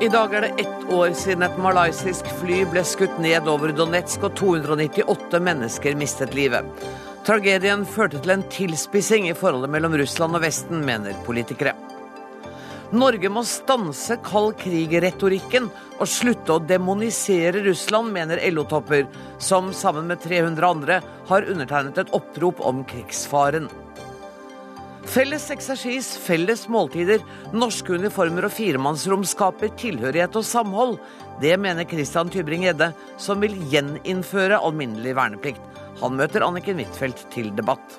I dag er det ett år siden et malaysisk fly ble skutt ned over Donetsk og 298 mennesker mistet livet. Tragedien førte til en tilspissing i forholdet mellom Russland og Vesten, mener politikere. Norge må stanse kald krig-retorikken og slutte å demonisere Russland, mener LO-topper, som sammen med 300 andre har undertegnet et opprop om krigsfaren. Felles eksersis, felles måltider, norske uniformer og firemannsrom skaper tilhørighet og samhold. Det mener Christian Tybring-Gjedde, som vil gjeninnføre alminnelig verneplikt. Han møter Anniken Huitfeldt til debatt.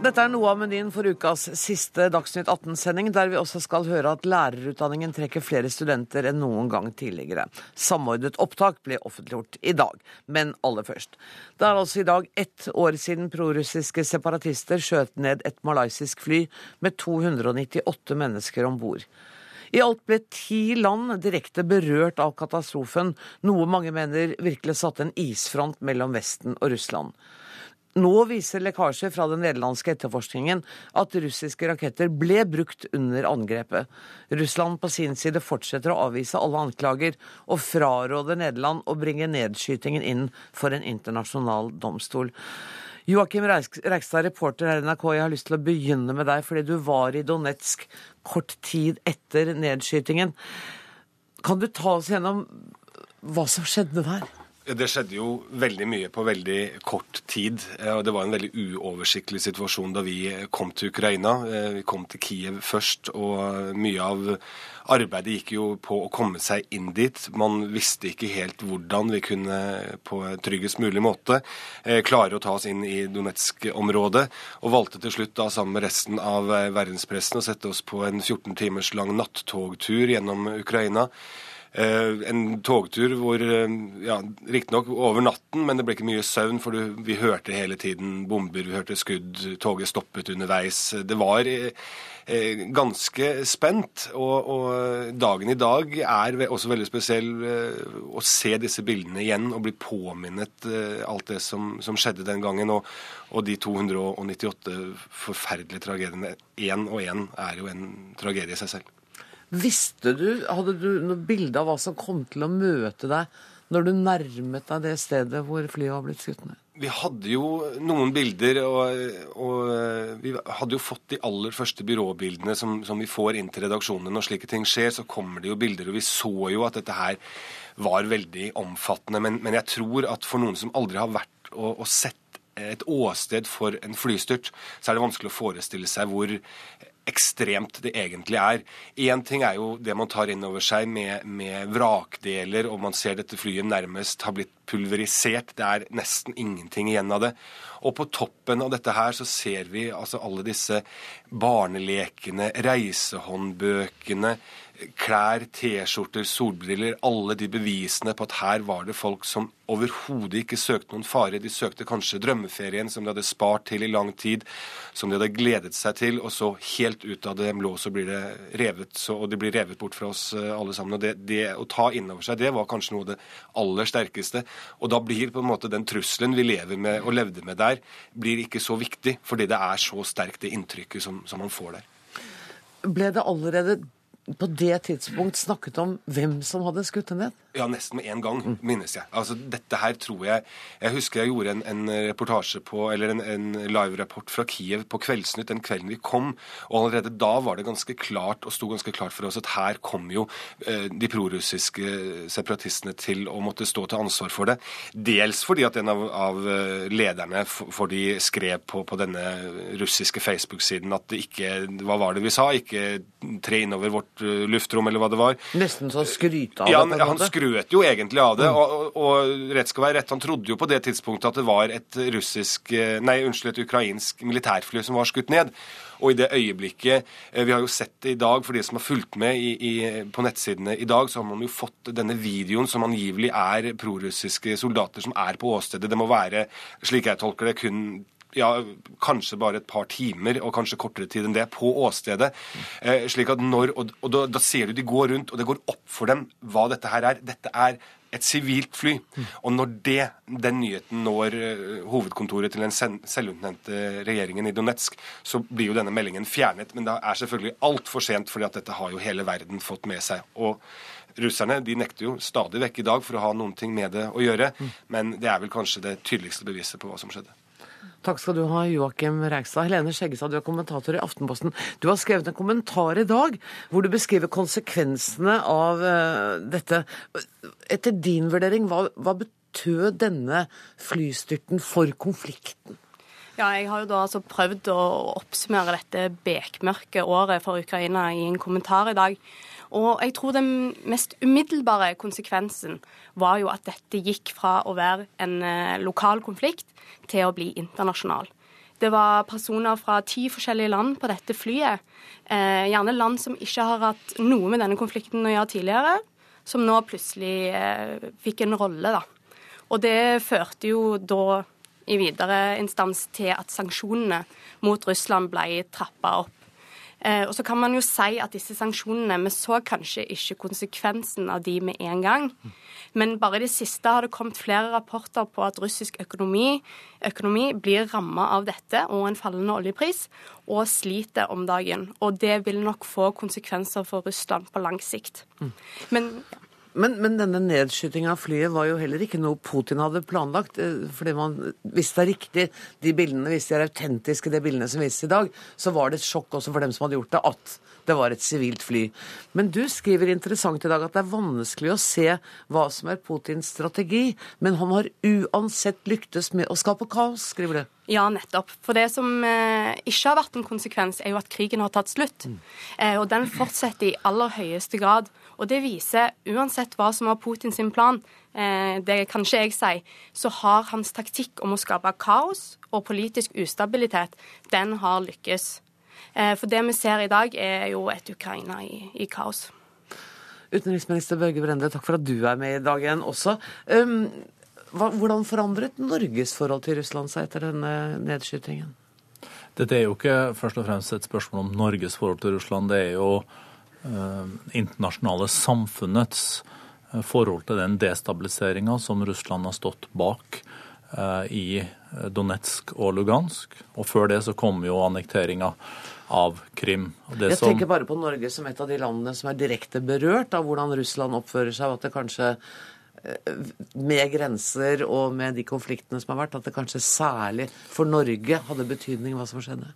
Dette er noe av menyen for ukas siste Dagsnytt 18-sending, der vi også skal høre at lærerutdanningen trekker flere studenter enn noen gang tidligere. Samordnet opptak ble offentliggjort i dag. Men aller først. Det er altså i dag ett år siden prorussiske separatister skjøt ned et malaysisk fly med 298 mennesker om bord. I alt ble ti land direkte berørt av katastrofen, noe mange mener virkelig satte en isfront mellom Vesten og Russland. Nå viser lekkasjer fra den nederlandske etterforskningen at russiske raketter ble brukt under angrepet. Russland på sin side fortsetter å avvise alle anklager, og fraråder Nederland å bringe nedskytingen inn for en internasjonal domstol. Joakim Reikstad, reporter her i NRK, jeg har lyst til å begynne med deg, fordi du var i Donetsk kort tid etter nedskytingen. Kan du ta oss gjennom hva som skjedde der? Det skjedde jo veldig mye på veldig kort tid. Eh, og Det var en veldig uoversiktlig situasjon da vi kom til Ukraina. Eh, vi kom til Kiev først, og mye av arbeidet gikk jo på å komme seg inn dit. Man visste ikke helt hvordan vi kunne på tryggest mulig måte eh, klare å ta oss inn i Donetsk-området, og valgte til slutt da sammen med resten av verdenspressen å sette oss på en 14 timers lang nattogtur gjennom Ukraina. Eh, en togtur hvor eh, ja, Riktignok over natten, men det ble ikke mye søvn, for vi hørte hele tiden bomber, vi hørte skudd, toget stoppet underveis. Det var eh, ganske spent. Og, og, dagen i dag er også veldig spesiell å se disse bildene igjen og bli påminnet alt det som, som skjedde den gangen. Og, og, de 298 forferdelige tragediene. Én og én er jo en tragedie i seg selv. Visste du, Hadde du noe bilde av hva som kom til å møte deg når du nærmet deg det stedet hvor flyet var blitt skutt ned? Vi hadde jo noen bilder, og, og, eh, vi hadde jo fått de aller første byråbildene som, som, vi får inn til redaksjonen. Når slike ting skjer, så kommer det jo bilder, og vi så jo at dette her var veldig omfattende. Men, men jeg tror at for noen som aldri har vært og, og sett et åsted for en flystyrt, så er det vanskelig å forestille seg hvor ekstremt det egentlig er. Én ting er jo det man tar inn over seg med, med, vrakdeler, og man ser dette flyet nærmest har blitt pulverisert. Det er nesten ingenting igjen av det. Og på toppen av dette her så ser vi altså alle disse barnelekene, reisehåndbøkene, klær, T-skjorter, solbriller, alle de bevisene på at her var det folk som overhodet ikke søkte noen fare. De søkte kanskje drømmeferien som de hadde spart til i lang tid, som de hadde gledet seg til, og så helt ut av det blå så blir det revet, så, og de blir revet bort fra oss eh, alle sammen. Og det, det å ta inn over seg det var kanskje noe av det aller sterkeste. Og da blir på en måte den trusselen vi lever med og levde med der, blir ikke så viktig, fordi det er så sterkt det inntrykket som, som man får der. Ble det allerede på det tidspunkt snakket om hvem som hadde skutt henne ned? Ja, nesten med en gang, minnes jeg. Altså, Dette her tror jeg Jeg husker jeg gjorde en, en reportasje på, eller en, en live-rapport fra Kiev på Kveldsnytt den kvelden vi kom. Og allerede da var det ganske klart, og sto ganske klart for oss at her kom jo eh, de prorussiske separatistene til å måtte stå til ansvar for det. Dels fordi at en av, av lederne lederne for de skrev på, på denne russiske Facebook-siden at det ikke Hva var det vi sa? Ikke tre innover vårt uh, luftrom, eller hva det var. Nesten så han skryte av ja, det? Ja, han skrøt jo egentlig av det. Mm. Og, og, og, rett skal være rett, han trodde jo på det tidspunktet at det var et russisk eh, Nei, unnskyld, et ukrainsk militærfly som var skutt ned. Og i det øyeblikket eh, Vi har jo sett det i dag, for de som har fulgt med i, i, på nettsidene i dag, så har man jo fått denne videoen som angivelig er prorussiske soldater som er på åstedet. Det må være, slik jeg tolker det, kun ja, kanskje bare et par timer, og kanskje kortere tid enn det, på åstedet. Eh, slik at når, Og, og da, da, ser du de går rundt, og det går opp for dem hva dette her er. Dette er et sivilt fly. Og når det, den nyheten når uh, hovedkontoret til den selvutnevnte regjeringen i Donetsk, så blir jo denne meldingen fjernet. Men det er selvfølgelig altfor sent, fordi at dette har jo hele verden fått med seg. Og russerne de nekter jo stadig vekk i dag for å ha noen ting med det å gjøre. Men det er vel kanskje det tydeligste beviset på hva som skjedde. Takk skal du ha, Joakim Reigstad. Helene Skjeggestad, du er kommentator i Aftenposten. Du har skrevet en kommentar i dag hvor du beskriver konsekvensene av uh, dette. Etter din vurdering, hva, hva betød denne flystyrten for konflikten? Ja, jeg har jo da altså prøvd å oppsummere dette bekmørke året for Ukraina i en kommentar i dag. Og jeg tror den mest umiddelbare konsekvensen var jo at dette gikk fra å være en eh, lokal konflikt til å bli internasjonal. Det var personer fra ti forskjellige land på dette flyet. Eh, gjerne land som ikke har hatt noe med denne konflikten å gjøre tidligere, som nå plutselig eh, fikk en rolle, da. Og det førte jo da i videre instans til at sanksjonene mot Russland ble trappa opp. Eh, og så kan man jo si at disse sanksjonene Vi så kanskje ikke konsekvensen av de med en gang. Men bare i det siste har det kommet flere rapporter på at russisk økonomi, økonomi blir ramma av dette og en fallende oljepris, og sliter om dagen. Og det vil nok få konsekvenser for Russland på lang sikt. Men men, men, denne nedskytinga av flyet var jo heller ikke noe Putin hadde planlagt. Eh, fordi man, Hvis det er riktig, de bildene, hvis de er autentiske, de bildene som vises i dag, så var det et sjokk også for dem som hadde gjort det, at det var et sivilt fly. Men du skriver interessant i dag at det er vanskelig å se hva som er Putins strategi, men han har uansett lyktes med å skape kaos, skriver du. Ja, nettopp. For det som eh, ikke har vært en konsekvens, er jo at krigen har tatt slutt. Mm. Eh, og den fortsetter i aller høyeste grad. Og det viser, uansett hva som var Putins plan, eh, det kan ikke jeg si, så har hans taktikk om å skape kaos og politisk ustabilitet, den har lykkes. Eh, for det vi ser i dag, er jo et Ukraina i, i kaos. Utenriksminister Børge Brende, takk for at du er med i dag igjen også. Um, hva, hvordan forandret Norges forhold til Russland seg etter denne nedskytingen? Dette er jo ikke først og fremst et spørsmål om Norges forhold til Russland. Det er jo internasjonale samfunnets eh, forhold til den destabiliseringa som Russland har stått bak eh, i Donetsk og Lugansk. Og før det så kom jo annekteringa av Krim. Jeg som... tenker bare på Norge som et av de landene som er direkte berørt av hvordan Russland oppfører seg, og at det kanskje med grenser og med de konfliktene som har vært, at det kanskje særlig for Norge hadde betydning hva som skjedde?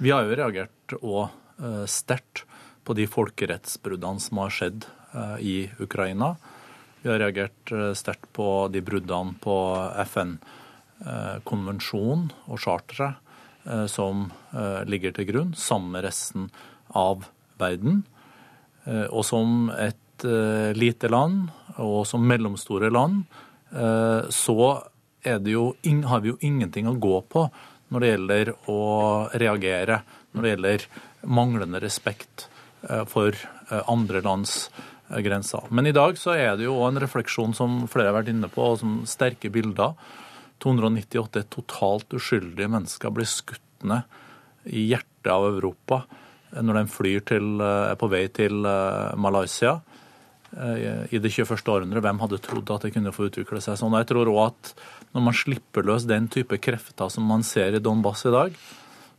Vi har jo reagert og sterkt på de folkerettsbruddene som har skjedd eh, i Ukraina. Vi har reagert eh, sterkt på de bruddene på FN-konvensjonen og charteret eh, som ligger til grunn, sammen med resten av verden. Og som et lite land, og som mellomstore land, så jo, har vi jo ingenting å gå på når det gjelder å reagere, når det gjelder manglende respekt Eh, for eh, andre lands eh, grenser. Men i dag så er det jo en refleksjon som flere har vært inne på, og som sterke bilder. 298 totalt uskyldige mennesker blir skutt ned i hjertet av Europa når de flyr til, er på vei til Malaysia i det 21. århundret. Hvem hadde trodd at det kunne få utvikle seg sånn? Jeg tror òg at når man slipper løs den type krefter som man ser i Donbass i dag,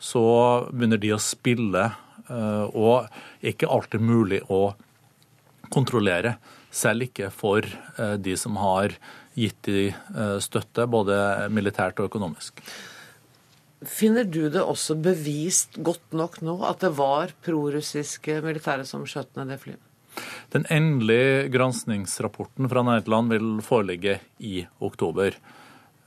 så begynner de å spille Eh, og ikke alltid mulig å kontrollere. Selv ikke for eh, de som har gitt de eh, støtte, både militært og økonomisk. Finner du det også bevist godt nok nå at det var prorussiske militære som skjøt ned det flyet? Den endelige granskningsrapporten fra Nederland vil foreligge i oktober.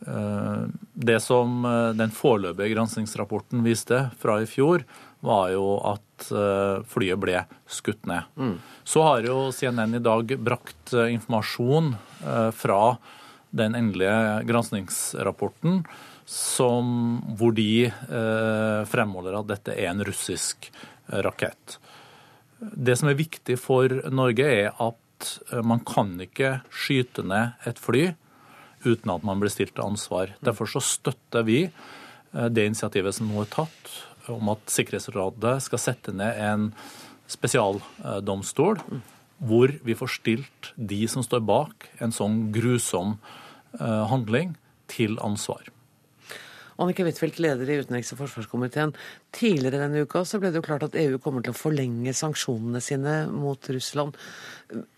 Det som den foreløpige granskingsrapporten viste fra i fjor, var jo at eh, flyet ble skutt ned. Mm. Så har jo CNN i dag brakt eh, informasjon eh, fra den endelige granskingsrapporten hvor de fremholder at dette er en russisk rakett. Det som er viktig for Norge, er at man kan ikke skyte ned et fly uten at man blir stilt til ansvar. Derfor så støtter vi det initiativet som nå er tatt om at Sikkerhetsrådet skal sette ned en spesialdomstol hvor vi får stilt de som står bak en sånn grusom handling, til ansvar. Annika Huitfeldt, leder i utenriks- og forsvarskomiteen. Tidligere denne uka så ble det jo klart at EU kommer til å forlenge sanksjonene sine mot Russland.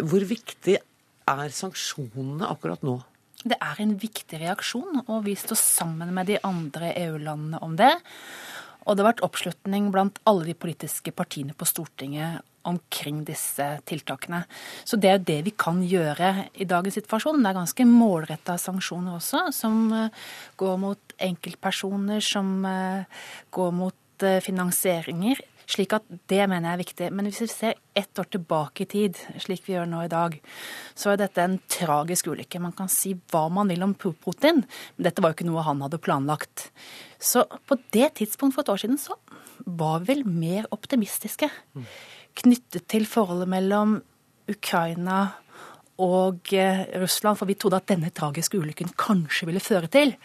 Hvor viktig er sanksjonene akkurat nå? Det er en viktig reaksjon, og vi står sammen med de andre EU-landene om det. Og det har vært oppslutning blant alle de politiske partiene på Stortinget omkring disse tiltakene. Så det er jo det vi kan gjøre i dagens situasjon. Det er ganske målretta sanksjoner også, som eh, går mot enkeltpersoner, som eh, går mot eh, finansieringer. Slik at Det mener jeg er viktig. Men hvis vi ser ett år tilbake i tid, slik vi gjør nå i dag, så er dette en tragisk ulykke. Man kan si hva man vil om Putin, men dette var jo ikke noe han hadde planlagt. Så på det tidspunktet for et år siden så var vi vel mer optimistiske. Knyttet til forholdet mellom Ukraina og eh, Russland, for vi trodde at denne tragiske ulykken kanskje ville føre til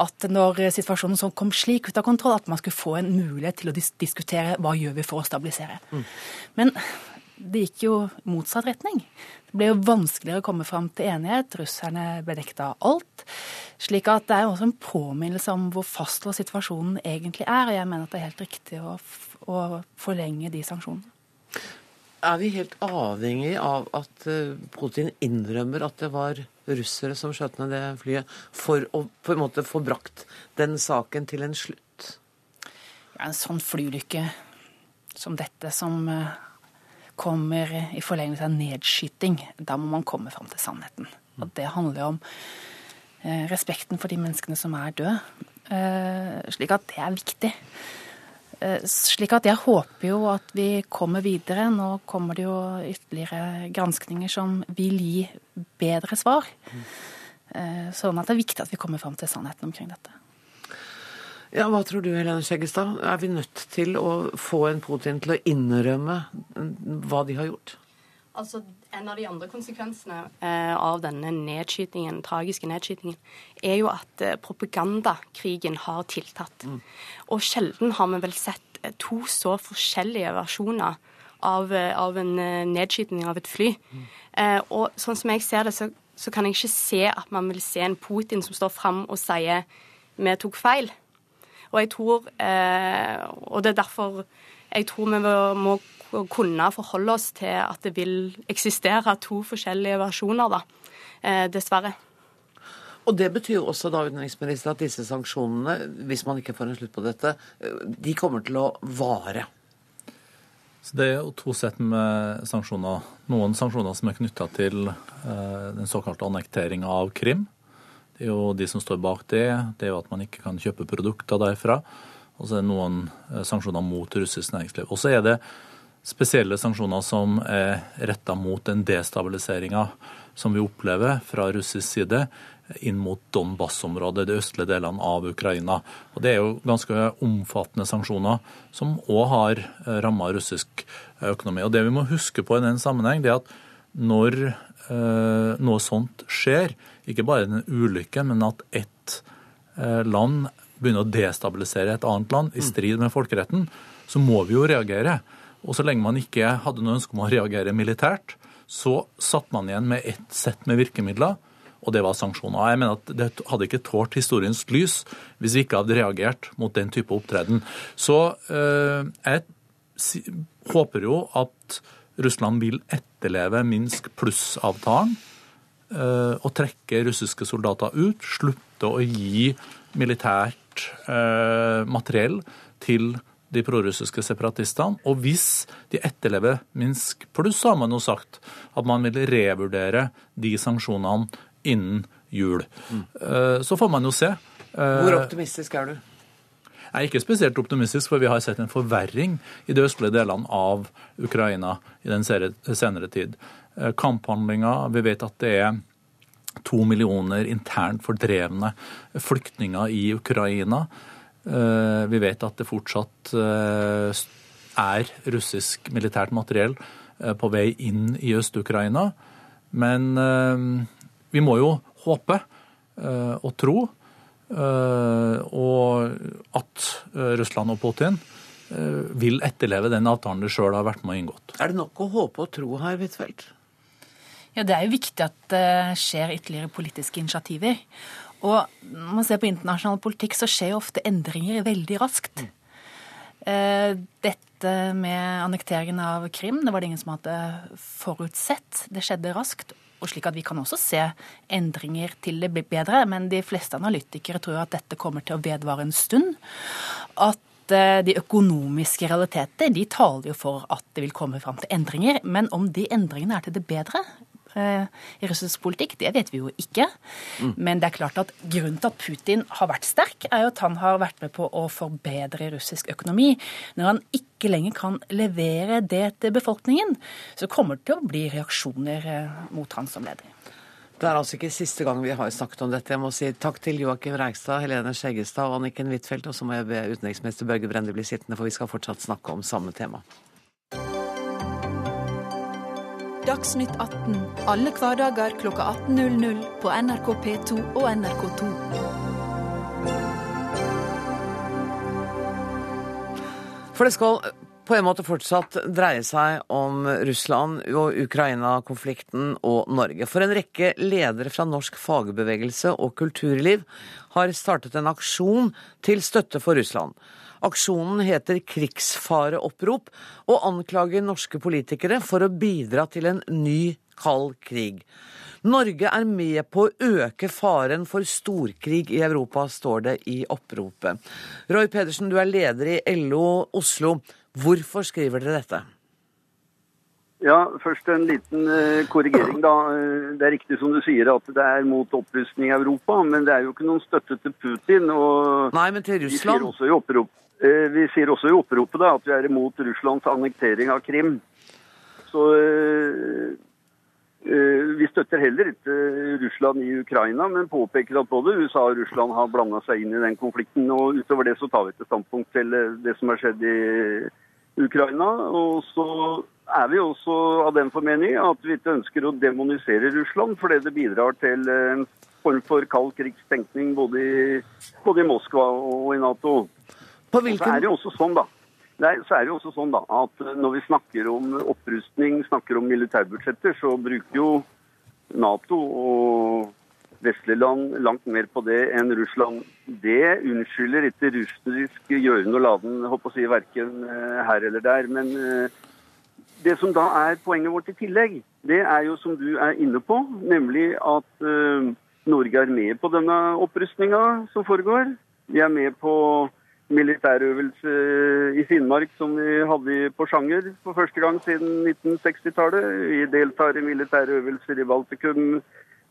at når situasjonen så kom slik ut av kontroll, at man skulle få en mulighet til å dis diskutere hva gjør vi for å stabilisere. Mm. Men det gikk jo motsatt retning. Det ble jo vanskeligere å komme fram til enighet. Russerne bedekta alt. Slik at det er også en påminnelse om hvor fastlåst situasjonen egentlig er. Og jeg mener at det er helt riktig å, å forlenge de sanksjonene. Er vi helt avhengig av at eh, Putin innrømmer at det var russere som skjøt ned det flyet, for å på en måte få brakt den saken til en slutt? Ja, en sånn flyulykke som dette, som eh, kommer i forlengelse av nedskyting, da må man komme fram til sannheten. Og det handler om eh, respekten for de menneskene som er døde. Slik at det er viktig. Slik at jeg håper jo at vi kommer videre. Nå kommer det jo ytterligere granskninger som vil gi bedre svar. Sånn at det er viktig at vi kommer fram til sannheten omkring dette. Ja, Hva tror du, Helene Skjeggestad? Er vi nødt til å få en Putin til å innrømme hva de har gjort? Altså, En av de andre konsekvensene eh, av denne nedskytingen, tragiske nedskytingen er jo at eh, propagandakrigen har tiltatt. Mm. Og sjelden har vi vel sett eh, to så forskjellige versjoner av, eh, av en eh, nedskyting av et fly. Mm. Eh, og sånn som jeg ser det, så, så, kan jeg ikke se at man vil se en Putin som står fram og sier vi tok feil. Og jeg tror eh, Og det er derfor jeg tror vi må kunne forholde oss til at det vil eksistere to forskjellige versjoner, da. Eh, dessverre. Og Det betyr også da, utenriksminister, at disse sanksjonene, hvis man ikke får en slutt på dette, eh, de kommer til å vare. Så Det er jo to sett med sanksjoner. Noen sanksjoner som er knytta til den såkalte annekteringa av Krim. Det er jo de som står bak det. Det er jo at man ikke kan kjøpe produkter derfra. Og så er det noen eh, sanksjoner mot russisk næringsliv. Og så er det spesielle sanksjoner som er retta mot den destabiliseringa som vi opplever fra russisk side inn mot Donbas-området, de østlige delene av Ukraina. Og Det er jo ganske omfattende sanksjoner som òg har eh, ramma russisk økonomi. Og Det vi må huske på i den sammenheng, det er at når eh, noe sånt skjer, ikke bare en ulykke, men at ett eh, land begynner å destabilisere et annet land i strid med folkeretten, så må vi jo reagere. Og så lenge man ikke hadde noe ønske om å reagere militært, så satt man igjen med ett sett med virkemidler, og det var sanksjoner. Jeg mener at Det hadde ikke tålt historiens lys hvis vi ikke hadde reagert mot den type opptreden. Så øh, jeg håper jo at Russland vil etterleve Minsk pluss-avtalen og å trekke russiske soldater ut, slutte å gi militært eh, materiell til de prorussiske separatistene. Og hvis de etterlever Minsk pluss, så har man jo sagt at man vil revurdere de sanksjonene innen jul. Mm. Så får man jo se. Hvor optimistisk er du? Jeg er ikke spesielt optimistisk, for vi har sett en forverring i de østlige delene av Ukraina i den senere tid. Eh, kamphandlinger. Vi vet at det er to millioner internt fordrevne flyktninger i Ukraina. Eh, vi vet at det fortsatt eh, er russisk militært materiell på vei inn i Øst-Ukraina. Men vi må jo håpe og tro og at Russland og Putin vil etterleve den avtalen de sjøl har vært med og inngått. Er det nok å håpe og tro her, Huitfeldt? Ja, Det er jo viktig at det skjer ytterligere politiske initiativer. Og når man ser på internasjonal politikk, så skjer jo ofte endringer veldig raskt. Mm. Dette med annekteringen av Krim, det var det ingen som hadde forutsett. Det skjedde raskt og slik at vi kan også se endringer til det blir bedre. Men de fleste analytikere tror at dette kommer til å vedvare en stund. At eh, de økonomiske realiteter de taler jo for at det vil komme fram til endringer. Men om de endringene er til det bedre, Eh, i russisk politikk. Det vet vi jo ikke. Men det er klart at grunnen til at Putin har vært sterk, er jo at han har vært med på å forbedre russisk økonomi. Når han ikke lenger kan levere det til befolkningen, så kommer det til å bli reaksjoner eh, mot han som leder. Det er altså ikke siste gang vi har snakket om dette. Jeg må si takk til Joakim Reigstad, Helene Skjeggestad og Anniken Huitfeldt. Og så må jeg be utenriksminister Børge Brende bli sittende, for vi skal fortsatt snakke om samme tema. Dagsnytt 18 alle hverdager kl 18.00 på NRK P2 og NRK2. For det skal på en måte fortsatt dreie seg om Russland og Ukraina-konflikten og Norge. For en rekke ledere fra norsk fagbevegelse og kulturliv har startet en aksjon til støtte for Russland. Aksjonen heter Krigsfareopprop og anklager norske politikere for å bidra til en ny kald krig. Norge er med på å øke faren for storkrig i Europa, står det i oppropet. Roy Pedersen, du er leder i LO Oslo. Hvorfor skriver dere dette? Ja, Først en liten uh, korrigering. da. Det er riktig som du sier at det er mot opprustning i Europa, men det er jo ikke noen støtte til Putin. og Nei, men til Russland? De sier også i opprop, vi sier også i oppropet da, at vi er imot Russlands annektering av Krim. Så uh, vi støtter heller ikke Russland i Ukraina, men påpeker at både USA og Russland har blanda seg inn i den konflikten. og Utover det så tar vi til standpunkt til det som har skjedd i Ukraina. Og så er vi også av den formening at vi ikke ønsker å demonisere Russland, fordi det bidrar til en form for kald krigstenkning både i, både i Moskva og i Nato. På hvilken... Så er det jo også sånn da, Nei, så er det jo også sånn da, at Når vi snakker om opprustning, snakker om militærbudsjetter, så bruker jo Nato og vestlige land langt mer på det enn Russland. Det unnskylder ikke russisk gjøren og laden, håper å si, verken eh, her eller der. Men eh, det som da er poenget vårt i tillegg, det er jo som du er inne på, nemlig at Norge er med på denne opprustninga som foregår. Vi er med på militærøvelse i Finnmark som vi hadde i Porsanger for første gang siden 1960-tallet. Vi deltar i militærøvelser i Baltikum.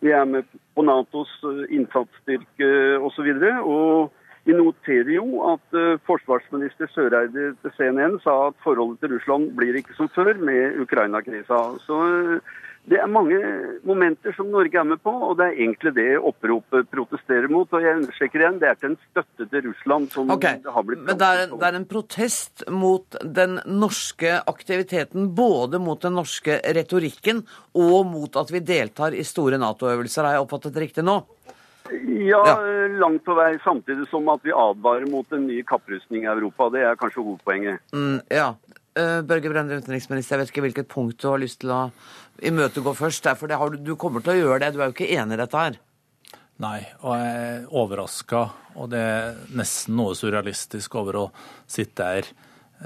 Vi er med på Natos innsatsstyrke osv. Vi noterer jo at uh, forsvarsminister Søreide til CNN sa at forholdet til Russland blir ikke som før med Ukraina-krisa. Så uh, det er mange momenter som Norge er med på, og det er egentlig det oppropet protesterer mot. Og jeg understreker igjen, det er til en støtte til Russland som okay. det har blitt Men det er, det er, en protest mot den norske aktiviteten, både mot den norske retorikken og mot at vi deltar i store Nato-øvelser. Har jeg oppfattet riktig nå? Ja, ja, langt på vei. Samtidig som at vi advarer mot en ny kapprustning i Europa. Det er kanskje hovedpoenget. Mm, ja. Uh, Børge Brende, utenriksminister, jeg vet ikke hvilket punkt du har lyst til å imøtegå først. For du, du, kommer til å gjøre det. Du er jo ikke enig i dette her? Nei, og jeg er overraska. Og det er nesten noe surrealistisk over å sitte her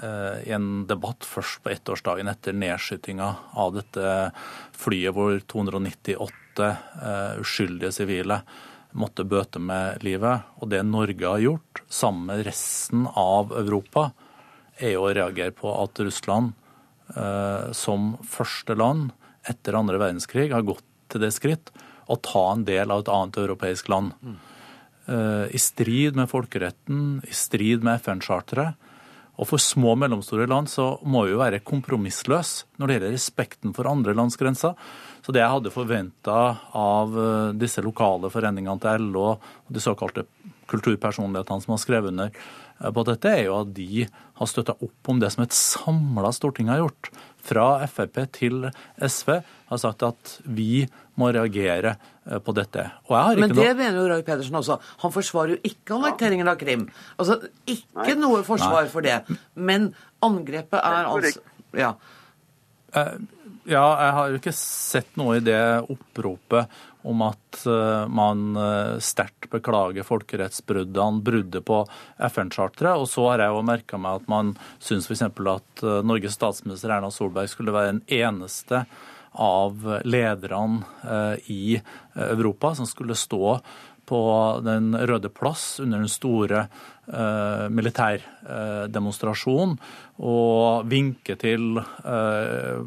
eh, i en debatt først på ettårsdagen etter nedskytinga av dette flyet hvor 298 eh, uskyldige sivile måtte bøte med livet. Og det Norge har gjort, sammen med resten av Europa, er å reagere på at Russland eh, som første land etter andre verdenskrig har gått til det skritt å ta en del av et annet europeisk land. Mm. I strid med folkeretten, i strid med FN-charteret. Og for små og mellomstore land så må vi jo være kompromissløse når det gjelder respekten for andre lands grenser. Så det jeg hadde forventa av eh, disse lokale foreningene til LO, de såkalte kulturpersonlighetene som har skrevet under eh, på dette, er jo at de har støtta opp om det som et samla storting har gjort. Fra Frp til SV har sagt at vi må reagere eh, på dette. Men det noe... mener jo Roy Pedersen også. Han forsvarer jo ikke annekteringen av Krim. Altså, Ikke Nei. noe forsvar Nei. for det. Men angrepet er altså Ja. Uh, ja, jeg har jo ikke sett noe i det oppropet om at eh, man eh, sterkt beklager folkerettsbruddene, bruddet på FN-charteret. Og så har jeg jo merka meg at man syns f.eks. at eh, Norges statsminister Erna Solberg skulle være den eneste av lederne i Europa som skulle stå på Den røde plass under den store eh, militærdemonstrasjonen og vinke til eh,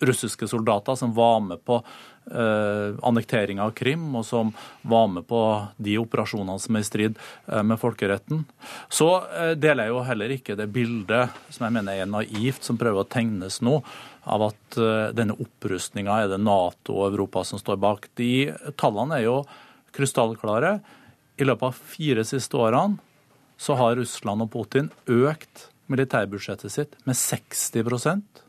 russiske soldater som var med på eh, annekteringa av Krim, og som var med på de operasjonene som er i strid eh, med folkeretten. Så eh, deler jeg jo heller ikke det bildet som jeg mener er naivt, som prøver å tegnes nå, av at eh, denne opprustninga er det Nato og Europa som står bak. De tallene er jo krystallklare. I løpet av fire siste årene så har Russland og Putin økt militærbudsjettet sitt med 60%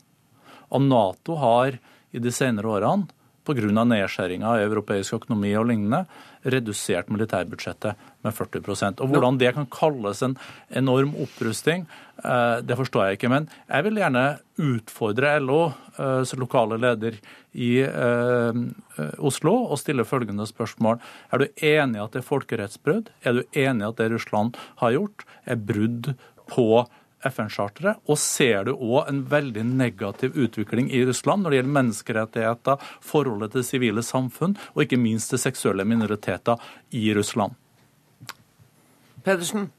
og Nato har i de senere årene, pga. nedskjæringa i europeisk økonomi og lignende, redusert militærbudsjettet med 40% Og Hvordan det kan kalles en enorm opprusting, eh, det forstår jeg ikke. Men jeg vil gjerne utfordre LO, eh, lokale leder i eh, Oslo, og stille følgende spørsmål. Er du enig i at det er folkerettsbrudd? Er du enig i at det Russland har gjort, er brudd på FN-charteret? Og ser du òg en veldig negativ utvikling i Russland når det gjelder menneskerettigheter, forholdet til sivile samfunn og ikke minst til seksuelle minoriteter i Russland? Pedersen?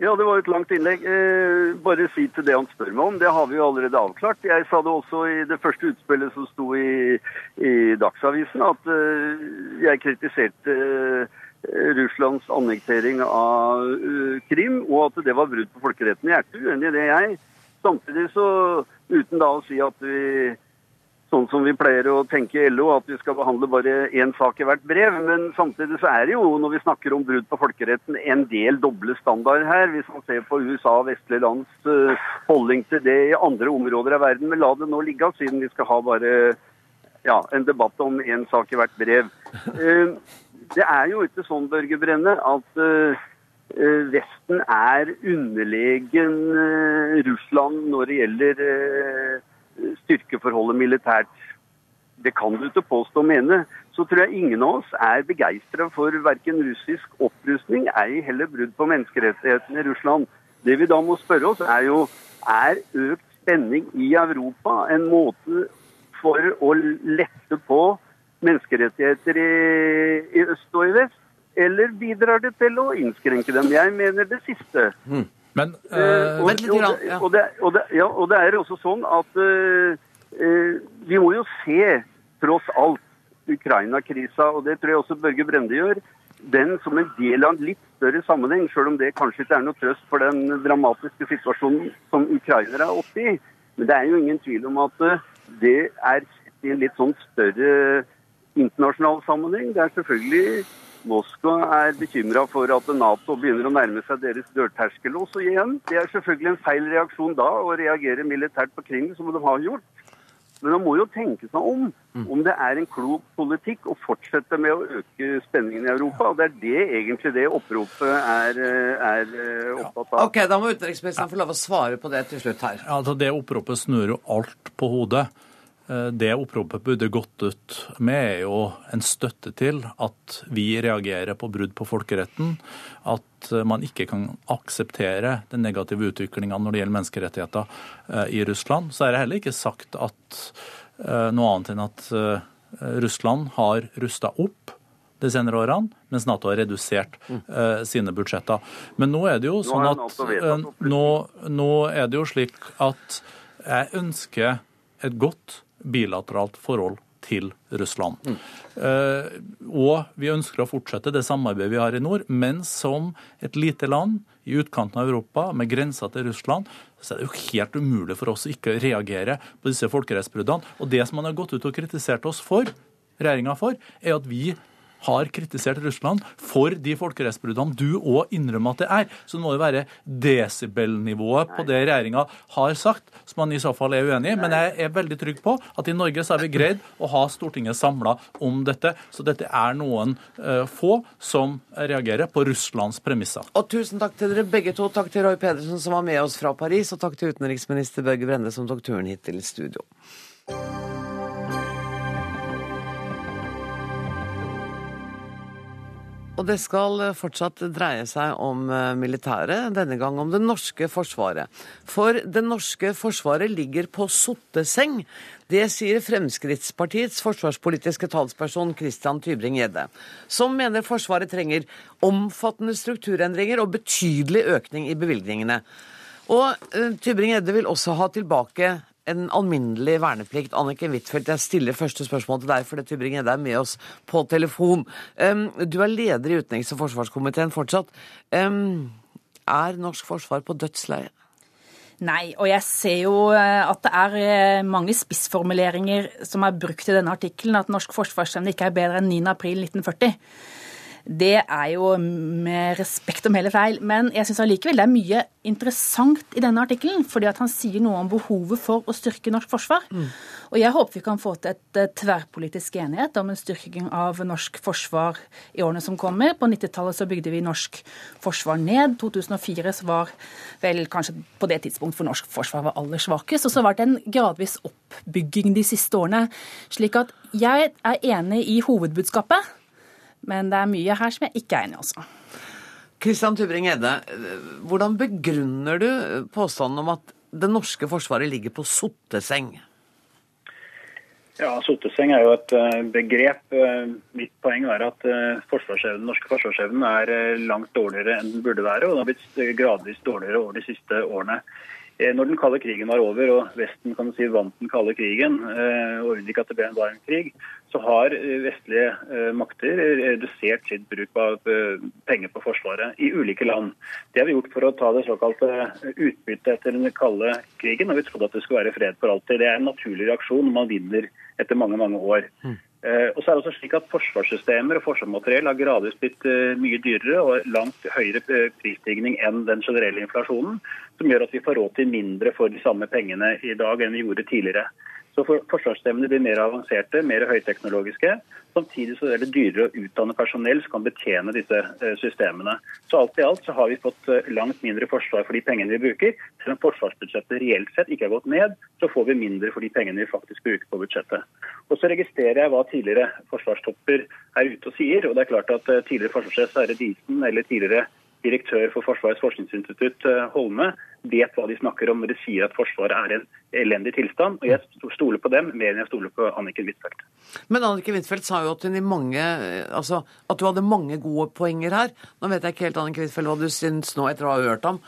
Ja, det var et langt innlegg. Eh, bare si til det han spør meg om. Det har vi jo allerede avklart. Jeg sa det også i det første utspillet som sto i, i Dagsavisen, at eh, jeg kritiserte eh, Russlands annektering av uh, Krim, og at det var brudd på folkeretten. Jeg er ikke uenig i det, jeg. Samtidig så, uten da å si at vi sånn som vi pleier å tenke i LO, at vi skal behandle bare én sak i hvert brev. Men samtidig så er det jo, når vi snakker om brudd på folkeretten, en del doble standarder her. Hvis man ser på USA og vestlige lands uh, holdning til det i andre områder av verden. Men la det nå ligge, siden vi skal ha bare ja, en debatt om én sak i hvert brev. Det er jo ikke sånn, Børge Brenne, at uh, Vesten er underlegen uh, Russland når det gjelder styrkeforholdet militært. Det kan du ikke påstå og mene. Så tror jeg ingen av oss er begeistra for verken russisk opprustning, ei heller brudd på menneskerettighetene i Russland. Det vi da må spørre oss, er jo er økt spenning i Europa en måte for å lette på menneskerettigheter i, i, øst og i vest? Eller bidrar det til å innskrenke dem? Jeg mener det siste. Mm. Men, uh, og, og, og, det, og, det, ja, og, det, er også sånn at uh, uh, vi må jo se, tross alt, Ukraina-krisa, og det tror jeg også Børge Brende gjør, den som en del av en litt større sammenheng, selv om det kanskje ikke er noe trøst for den dramatiske situasjonen som ukrainere er oppe i. Men det er jo ingen tvil om at det er sett i en litt sånn større internasjonal sammenheng. Det er selvfølgelig Moskva er bekymra for at Nato begynner å nærme seg deres dørterskel også igjen. Det er selvfølgelig en feil reaksjon da å reagere militært på Krim, som de har gjort. Men man må jo tenke seg om mm. om det er en klok politikk å fortsette med å øke spenningen i Europa. og Det er det egentlig det oppropet er, er eh, opptatt av. Ok, Da må utenriksministeren få lov å svare på det til slutt her. Ja, altså Det oppropet snur jo alt på hodet. Eh, det oppropet burde gått ut med, er jo en støtte til at vi reagerer på brudd på folkeretten. At eh, man ikke kan akseptere den negative utviklinga når det gjelder menneskerettigheter eh, i Russland. Så er det heller ikke sagt at noe annet enn at Russland har rusta opp de senere årene, mens Nato har redusert uh, sine budsjetter. Men nå er det jo sånn at uh, nå, nå, er det jo slik at jeg ønsker et godt bilateralt forhold til Russland. Mm. Eh, og vi ønsker å fortsette det samarbeidet vi har i nord, men som et lite land i utkanten av Europa med grensa til Russland, så er det jo helt umulig for oss å ikke reagere på disse folkerettsbruddene. Og det som man har gått ut og kritisert oss for, regjeringa for, er at vi har kritisert Russland for de folkerettsbruddene du òg innrømmer at det er, så det må jo være desibelnivået på det regjeringa har sagt, som man i så fall er uenig i. Men jeg er veldig trygg på at i Norge så har vi greid å ha Stortinget samla om dette. Så dette er noen uh, få som reagerer på Russlands premisser. Og tusen takk til dere begge to. Takk til Roy Pedersen som var med oss fra Paris, og takk til utenriksminister Børge Brende som tok turen hit til studio. Og det skal fortsatt dreie seg om eh, militæret, denne gang om det norske forsvaret. For det norske forsvaret ligger på sotteseng. Det sier Fremskrittspartiets forsvarspolitiske talsperson Christian Tybring-Gjedde, som mener Forsvaret trenger omfattende strukturendringer og betydelig økning i bevilgningene. Og uh, Tybring-Gjedde vil også ha tilbake en alminnelig verneplikt. Anniken Huitfeldt, jeg stiller første spørsmål til deg, for det Tybring-Gjedde er med oss på telefon. Du er leder i utenriks- og forsvarskomiteen fortsatt. Er norsk forsvar på dødsleiet? Nei, og jeg ser jo eh, at det er eh, mange spissformuleringer som er brukt i denne artikkelen. At norsk forsvarsevne ikke er bedre enn 9. april 1940. Det er jo med respekt om hele feil. Men jeg syns allikevel det er mye interessant i denne artikkelen. Fordi at han sier noe om behovet for å styrke norsk forsvar. Mm. Og jeg håper vi kan få til et eh, tverrpolitisk enighet om en styrking av norsk forsvar i årene som kommer. På 90-tallet så bygde vi norsk forsvar ned. 2004 så var vel kanskje på det tidspunkt for norsk forsvar var aller svakest. Og så var det en gradvis oppbygging de siste årene. Slik at jeg er enig i hovedbudskapet. Men det er mye her som jeg ikke er enig i også. Kristian Tybring-Edde, hvordan begrunner du påstanden om at det norske forsvaret ligger på sotteseng? Ja, Sotteseng er jo et eh, begrep. Eh, mitt poeng er at den forsvarsevnen, norske forsvarsevnen er langt dårligere enn den burde være, og den har blitt gradvis dårligere over de siste årene. Eh, når den kalde krigen var over og Vesten kan du si, vant den kalde krigen, eh, og unngikk at det ble en varm krig, så har eh, vestlige makter redusert sitt bruk av penger på Forsvaret i ulike land. Det har vi gjort for å ta det såkalte utbyttet etter den kalde krigen, og vi trodde at det skulle være fred for alltid. Det er en naturlig reaksjon når man vinner etter mange, mange år. Mm. Og så er det også slik at Forsvarssystemer og forsvarsmateriell har gradvis blitt mye dyrere og langt høyere prisstigning enn den generelle inflasjonen som gjør at vi får råd til mindre for de samme pengene i dag enn vi gjorde tidligere. Så for forsvarsstemmene blir mer avanserte, mer høyteknologiske. Samtidig så er det dyrere å utdanne personell som kan betjene disse eh, systemene. Så alt i alt så har vi fått eh, langt mindre forsvar for de pengene vi bruker. Selv om forsvarsbudsjettet reelt sett ikke har gått ned, så får vi mindre for de pengene vi faktisk bruker på budsjettet. Og så registrerer jeg hva tidligere forsvarstopper er ute og sier. og det er klart at eh, Tidligere forsvarssjef Sverre Disen eller tidligere direktør for Forsvarets forskningsinstitutt, eh, Holme, vet hva de snakker om når de sier at Forsvaret er en elendig tilstand. Og jeg stoler på dem mer enn jeg stoler på Anniken Huitfeldt. Men Anniken Huitfeldt sa jo at, mange, altså, at, du hadde mange gode poenger her. Nå vet jeg ikke helt Anniken Huitfeldt, hva du syns nå etter å ha hørt ham.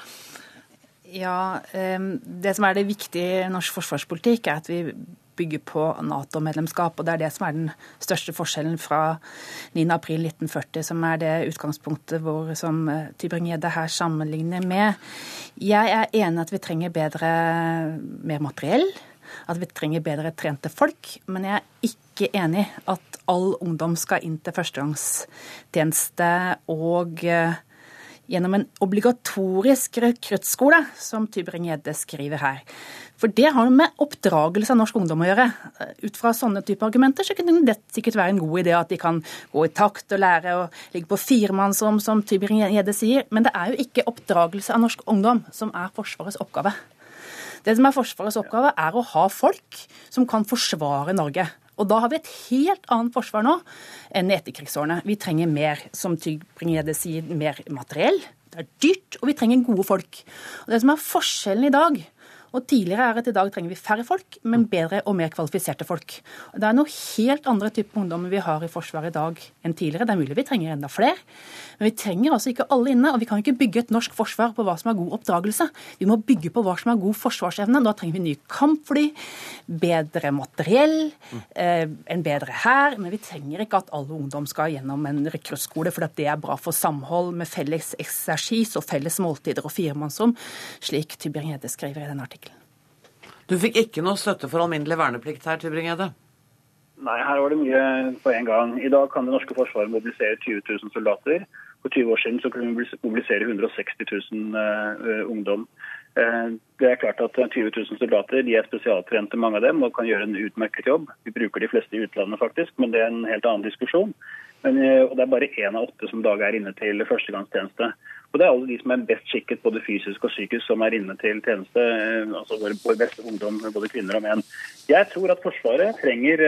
Ja, Det som er det viktige i norsk forsvarspolitikk, er at vi bygger på Nato-medlemskap. og Det er det som er den største forskjellen fra 9.4.1940, som er det utgangspunktet hvor, som eh, Tybring-Gjedde her sammenligner med. Jeg er enig at vi trenger bedre, mer materiell. At vi trenger bedre trente folk. Men jeg er ikke enig at all ungdom skal inn til førstegangstjeneste og uh, gjennom en obligatorisk rekruttskole, som Tybring-Gjedde skriver her. For det har med oppdragelse av norsk ungdom å gjøre. Ut fra sånne type argumenter så kunne det sikkert være en god idé at de kan gå i takt og lære å ligge på firemannsrom, som Tybring-Gjedde sier. Men det er jo ikke oppdragelse av norsk ungdom som er Forsvarets oppgave. Det som er Forsvarets oppgave, er å ha folk som kan forsvare Norge. Og da har vi et helt annet forsvar nå enn i etterkrigsårene. Vi trenger mer, som Tybring-Gjedde sier, mer materiell. Det er dyrt, og vi trenger gode folk. Og Det som er forskjellen i dag, og tidligere er at i dag trenger vi færre folk, men bedre og mer kvalifiserte folk. Det er noe helt andre typer ungdommer vi har i Forsvaret i dag enn tidligere. Det er mulig vi trenger enda flere, men vi trenger altså ikke alle inne. Og vi kan ikke bygge et norsk forsvar på hva som er god oppdragelse. Vi må bygge på hva som er god forsvarsevne. Da trenger vi nye kampfly, bedre materiell, eh, en bedre hær. Men vi trenger ikke at alle ungdom skal gjennom en rekruttskole, for det er bra for samhold med felles eksersis og felles måltider og firemannsrom, slik Tybring-Gjedde skriver i den artikkelen. Du fikk ikke noe støtte for alminnelig verneplikt her, Tybring-Gjedde? Nei, her var det mye på en gang. I dag kan det norske forsvaret mobilisere 20 000 soldater. For 20 år siden så kunne vi mobilisere 160 000 uh, ungdom. Uh, det er klart at 20 000 soldater de er spesialtrente, mange av dem, og kan gjøre en utmerket jobb. Vi bruker de fleste i utlandet, faktisk, men det er en helt annen diskusjon. Men, uh, og Det er bare én av åtte som dag er inne til førstegangstjeneste. Og Det er alle de som er best skikket både fysisk og psykisk som er inne til tjeneste. altså Vår, beste ungdom, både kvinner og menn. Jeg tror at Forsvaret trenger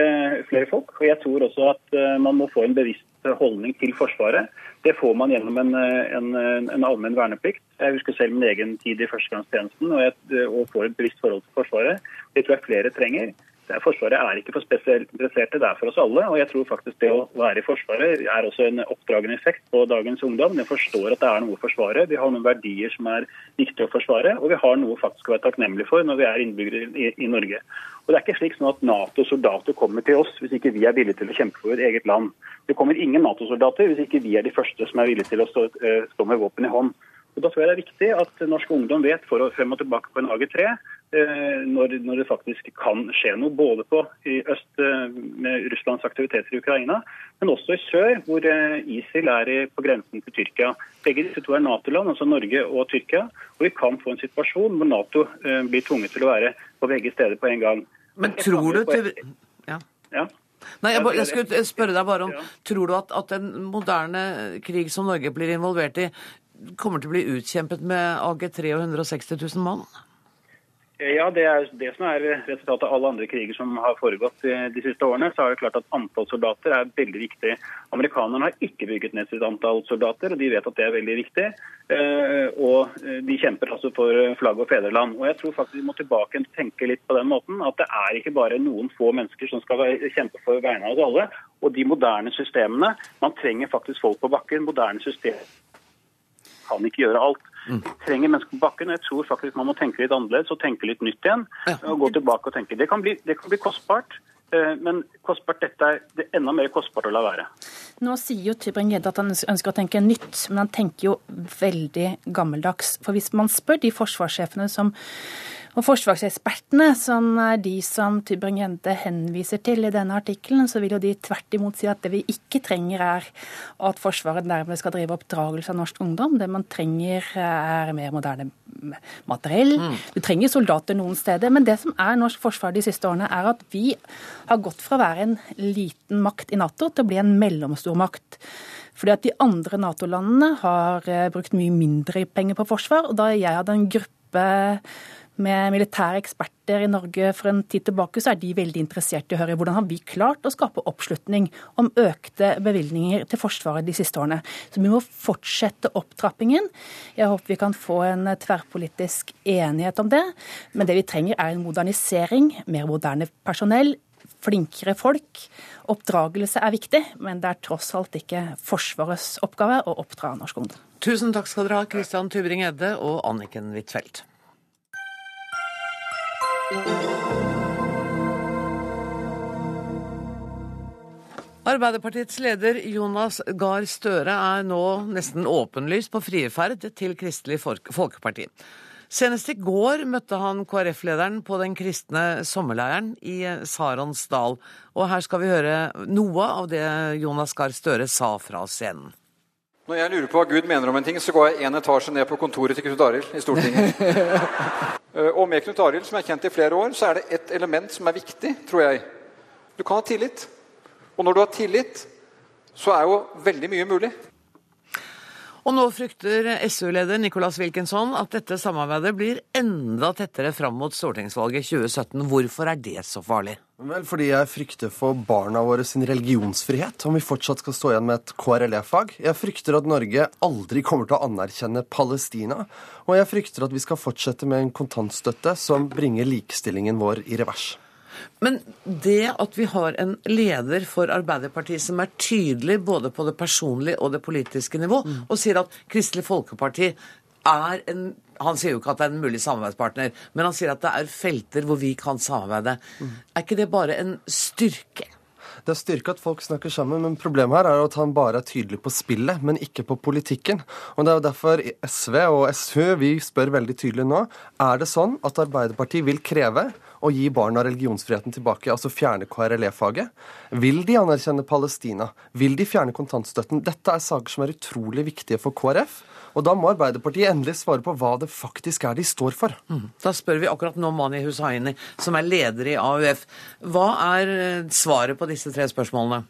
flere folk. Og jeg tror også at man må få en bevisst holdning til Forsvaret. Det får man gjennom en, en, en allmenn verneplikt. Jeg husker selv min egen tid i førstegangstjenesten og, og får et bevisst forhold til Forsvaret. Det tror jeg flere trenger. Forsvaret er ikke for spesielt interesserte, det er for oss alle. Og jeg tror faktisk det å være i Forsvaret er også en oppdragende effekt på dagens ungdom. De forstår at det er noe å forsvare. Vi har noen verdier som er viktige å forsvare, og vi har noe faktisk å være takknemlige for når vi er innbyggere i, i Norge. Og det er ikke slik sånn at Nato-soldater kommer til oss hvis ikke vi er villige til å kjempe for vårt eget land. Det kommer ingen Nato-soldater hvis ikke vi er de første som er villige til å stå, uh, stå med våpen i hånd. Og Da tror jeg det er viktig at norsk ungdom vet for å frem og tilbake på en AG3 når, når, det faktisk kan skje noe. Både på i øst med Russlands aktiviteter i Ukraina, men også i sør, hvor ISIL er på grensen til Tyrkia. Begge disse to er Nato-land, altså Norge og Tyrkia. Og vi kan få en situasjon hvor Nato blir tvunget til å være på begge steder på en gang. Men tror du til... Ja. ja. Nei, jeg, jeg, skulle spørre deg bare om, Tror du at, at en moderne krig som Norge blir involvert i, kommer til å bli utkjempet med AG3 og 160 000 mann? Ja, Det er det som er resultatet av alle andre kriger som har foregått de siste årene. så er det klart at Antall soldater er veldig viktig. Amerikanerne har ikke bygget ned sitt antall soldater, og de vet at det er veldig viktig. Og de kjemper altså for flagg og fedreland. Og jeg tror faktisk vi må tilbake og tenke litt på den måten. At det er ikke bare noen få mennesker som skal kjempe for vegne av oss alle. Og de moderne systemene Man trenger faktisk folk på bakken. Moderne systemer kan ikke gjøre alt. Vi trenger mennesker på bakken. Jeg tror faktisk man må tenke litt annerledes og tenke litt nytt igjen. og gå tilbake og tenke. Det kan bli, det kan bli kostbart. Men kostbart, dette er det enda mer kostbart å la være. Nå sier jo Tybring-Gjedde at han ønsker å tenke nytt, men han tenker jo veldig gammeldags. For hvis man spør de forsvarssjefene som og forsvarsekspertene, som er de som Tybring-Gjedde henviser til i denne artikkelen, så vil jo de tvert imot si at det vi ikke trenger, er at Forsvaret nærmest skal drive oppdragelse av norsk ungdom. Det man trenger, er mer moderne materiell. Mm. Du trenger soldater noen steder. Men det som er norsk forsvar de siste årene, er at vi har gått fra å være en liten makt i Nato til å bli en mellomstor makt. Fordi at de andre Nato-landene har brukt mye mindre penger på forsvar. Og da jeg hadde en gruppe med militære eksperter i Norge for en tid tilbake, så er de veldig interessert i å høre hvordan har vi klart å skape oppslutning om økte bevilgninger til Forsvaret de siste årene. Så vi må fortsette opptrappingen. Jeg håper vi kan få en tverrpolitisk enighet om det. Men det vi trenger er en modernisering, mer moderne personell, flinkere folk. Oppdragelse er viktig, men det er tross alt ikke Forsvarets oppgave å oppdra norsk ungdom. Tusen takk skal dere ha, Christian Tybring-Edde og Anniken Huitfeldt. Arbeiderpartiets leder Jonas Gahr Støre er nå nesten åpenlyst på frierferd til Kristelig Folkeparti. Senest i går møtte han KrF-lederen på den kristne sommerleiren i Saronsdal. Og her skal vi høre noe av det Jonas Gahr Støre sa fra scenen. Når jeg lurer på hva Gud mener om en ting, så går jeg én etasje ned på kontoret til Knut Arild i Stortinget. og med Knut Arild, som jeg har kjent i flere år, så er det ett element som er viktig, tror jeg. Du kan ha tillit. Og når du har tillit, så er jo veldig mye mulig. Og nå frykter SU-leder Nicolas Wilkinson at dette samarbeidet blir enda tettere fram mot stortingsvalget 2017. Hvorfor er det så farlig? Vel, fordi jeg frykter for barna våre sin religionsfrihet, om vi fortsatt skal stå igjen med et KRLE-fag. Jeg frykter at Norge aldri kommer til å anerkjenne Palestina. Og jeg frykter at vi skal fortsette med en kontantstøtte som bringer likestillingen vår i revers. Men det at vi har en leder for Arbeiderpartiet som er tydelig både på det personlige og det politiske nivå, mm. og sier at Kristelig Folkeparti er en han sier jo ikke at det er en mulig samarbeidspartner, men han sier at det er felter hvor vi kan samarbeide. Mm. Er ikke det bare en styrke? Det er styrke at folk snakker sammen, men problemet her er at han bare er tydelig på spillet, men ikke på politikken. Og Det er jo derfor SV og SU vi spør veldig tydelig nå er det sånn at Arbeiderpartiet vil kreve å gi barna religionsfriheten tilbake, altså fjerne KRLE-faget? Vil de anerkjenne Palestina? Vil de fjerne kontantstøtten? Dette er saker som er utrolig viktige for KrF. Og da må Arbeiderpartiet endelig svare på hva det faktisk er de står for. Mm. Da spør vi akkurat nå Mani Hussaini, som er leder i AUF. Hva er eh, svaret på disse tre spørsmålene?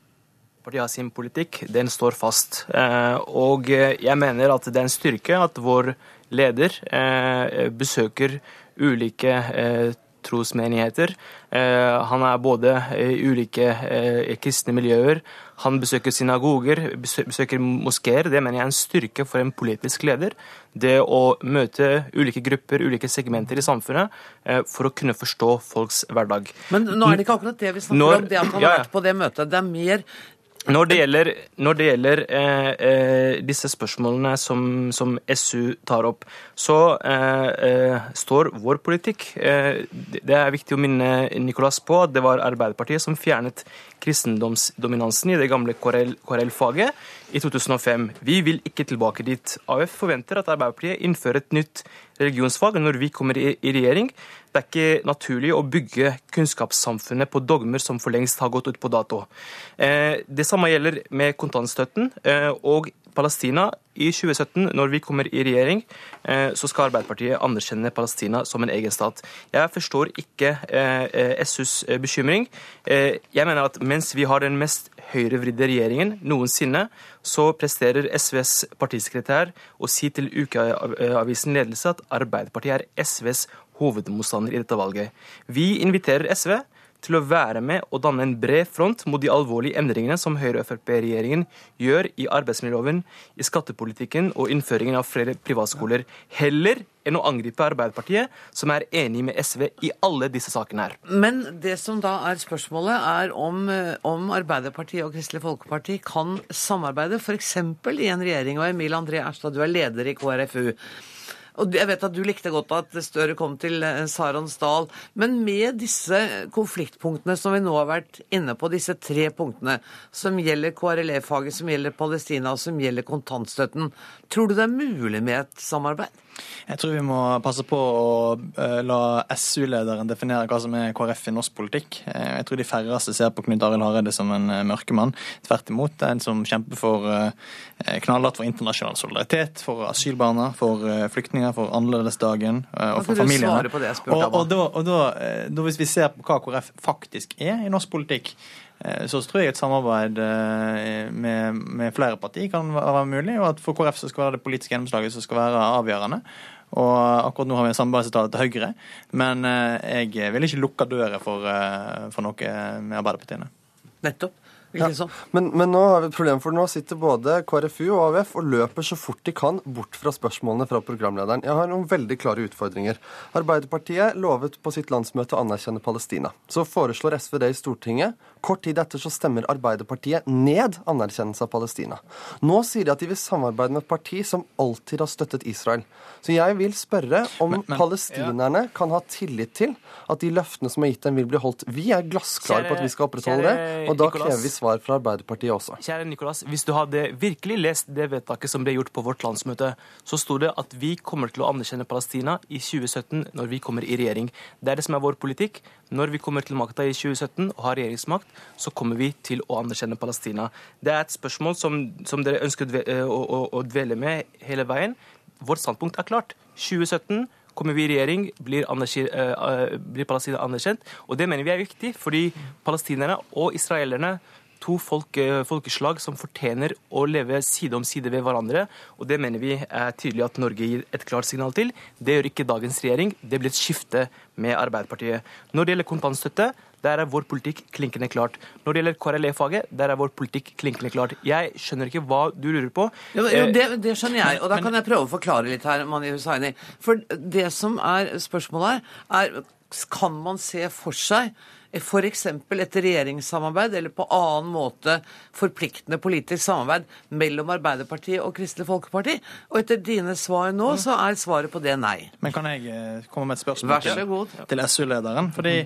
Partiet har sin politikk, den står fast. Eh, og jeg mener at det er en styrke at vår leder eh, besøker ulike trosmenigheter. Han er både i ulike kristne miljøer. Han besøker synagoger, besøker moskeer. Det mener jeg er en styrke for en politisk leder. Det å møte ulike grupper, ulike segmenter i samfunnet, for å kunne forstå folks hverdag. Men nå er det ikke akkurat det vi snakker Når, om, det at han har vært på det møtet. Det er mer når det gjelder, når det gjelder eh, eh, disse spørsmålene som, som, SU tar opp, så eh, eh, står vår politikk eh, Det er viktig å minne Nicolas på at det var Arbeiderpartiet som fjernet kristendomsdominansen i det gamle KRL-faget i 2005. Vi vil ikke tilbake dit. AUF forventer at Arbeiderpartiet innfører et nytt religionsfag når vi kommer i, regjering. Det er ikke naturlig å bygge kunnskapssamfunnet på dogmer som for lengst har gått ut på dato. Eh, det samme gjelder med kontantstøtten. Eh, og Palestina i 2017, når vi kommer i regjering, eh, så skal Arbeiderpartiet anerkjenne Palestina som en egen stat. Jeg forstår ikke SUs bekymring. Jeg mener at mens vi har den mest høyrevridde regjeringen noensinne, så presterer SVs partisekretær å si til Ukeavisen ledelse at Arbeiderpartiet er SVs hovedmotstander i dette valget. Vi inviterer SV til å være med og danne en bred front mot de alvorlige endringene som Høyre-Frp-regjeringen gjør i arbeidsmiljøloven, i skattepolitikken og innføringen av flere privatskoler, heller enn å angripe Arbeiderpartiet, som er enig med SV i alle disse sakene her. Men det som da er spørsmålet, er om, om Arbeiderpartiet og Kristelig Folkeparti kan samarbeide, f.eks. i en regjering. Og Emil André Erstad, du er leder i KrFU. Og jeg vet at du likte godt at Støre kom til eh, Sarons Dal. Men med disse konfliktpunktene som vi nå har vært inne på, disse tre punktene, som gjelder KRLE-faget, som gjelder Palestina, og som gjelder kontantstøtten, tror du det er mulig med et samarbeid? Jeg tror vi må passe på å eh, la SU-lederen definere hva som er KrF i norsk politikk. Eh, jeg tror de færreste ser på Knut Arild Hareide som en eh, mørkemann. Tvert imot. En som kjemper for knallhardt for internasjonal solidaritet, for asylbarna, for flyktninger, for annerledesdagen og for familiene. Og, og, da, og da, da, hvis vi ser på hva KrF faktisk er i norsk politikk, så tror jeg et samarbeid eh, med, med flere partier kan være mulig, og at for KrF så skal være det politiske gjennomslaget som skal være avgjørende. Og akkurat nå har vi en samarbeidsavtale til Høyre, men eh, jeg vil ikke lukke døra for, for noe med Arbeiderpartiene. Nettopp. Ja. Men, men, nå har vi et problem, for nå sitter både KrFU og AUF og løper så fort de kan bort fra spørsmålene fra programlederen. Jeg har noen veldig klare utfordringer. Arbeiderpartiet lovet på sitt landsmøte å anerkjenne Palestina. Så foreslår SV det i Stortinget. Kort tid etter så stemmer Arbeiderpartiet ned anerkjennelse av Palestina. Nå sier de at de vil samarbeide med et parti som alltid har støttet Israel. Så jeg vil spørre om men, men, palestinerne ja. kan ha tillit til at de løftene som er gitt dem, vil bli holdt. Vi er glassklare på at vi skal opprettholde det, og da krever vi svar svar fra Arbeiderpartiet også. Kjære Nikolas, hvis du hadde virkelig lest det vedtaket som ble gjort på vårt landsmøte, så sto det at vi kommer til å anerkjenne Palestina i 2017 når vi kommer i regjering. Det er det som er vår politikk. Når vi kommer til makta i 2017 og har regjeringsmakt, så kommer vi til å anerkjenne Palestina. Det er et spørsmål som, som dere ønsker å, å, å dvele med hele veien. Vårt standpunkt er klart. 2017 kommer vi i regjering, blir, uh, blir, Palestina anerkjent. Og det mener vi er viktig, fordi palestinerne og israelerne to folk, folkeslag som fortjener å leve side om side ved hverandre. Og det mener vi er tydelig at Norge gir et klart signal til. Det gjør ikke dagens regjering. Det blir et skifte med Arbeiderpartiet. Når det gjelder kontantstøtte, der er vår politikk klinkende klart. Når det gjelder KRLE-faget, der er vår politikk klinkende klart. Jeg skjønner ikke hva du lurer på. Jo, jo det, det, skjønner jeg, og da kan jeg prøve å forklare litt her, Mani Hussaini. For det som er spørsmålet her, er kan man se for seg f.eks. et regjeringssamarbeid eller på annen måte forpliktende politisk samarbeid mellom Arbeiderpartiet og Kristelig Folkeparti. Og etter dine svar nå, så er svaret på det nei. Men kan jeg eh, komme med et spørsmål til, til SU-lederen? Fordi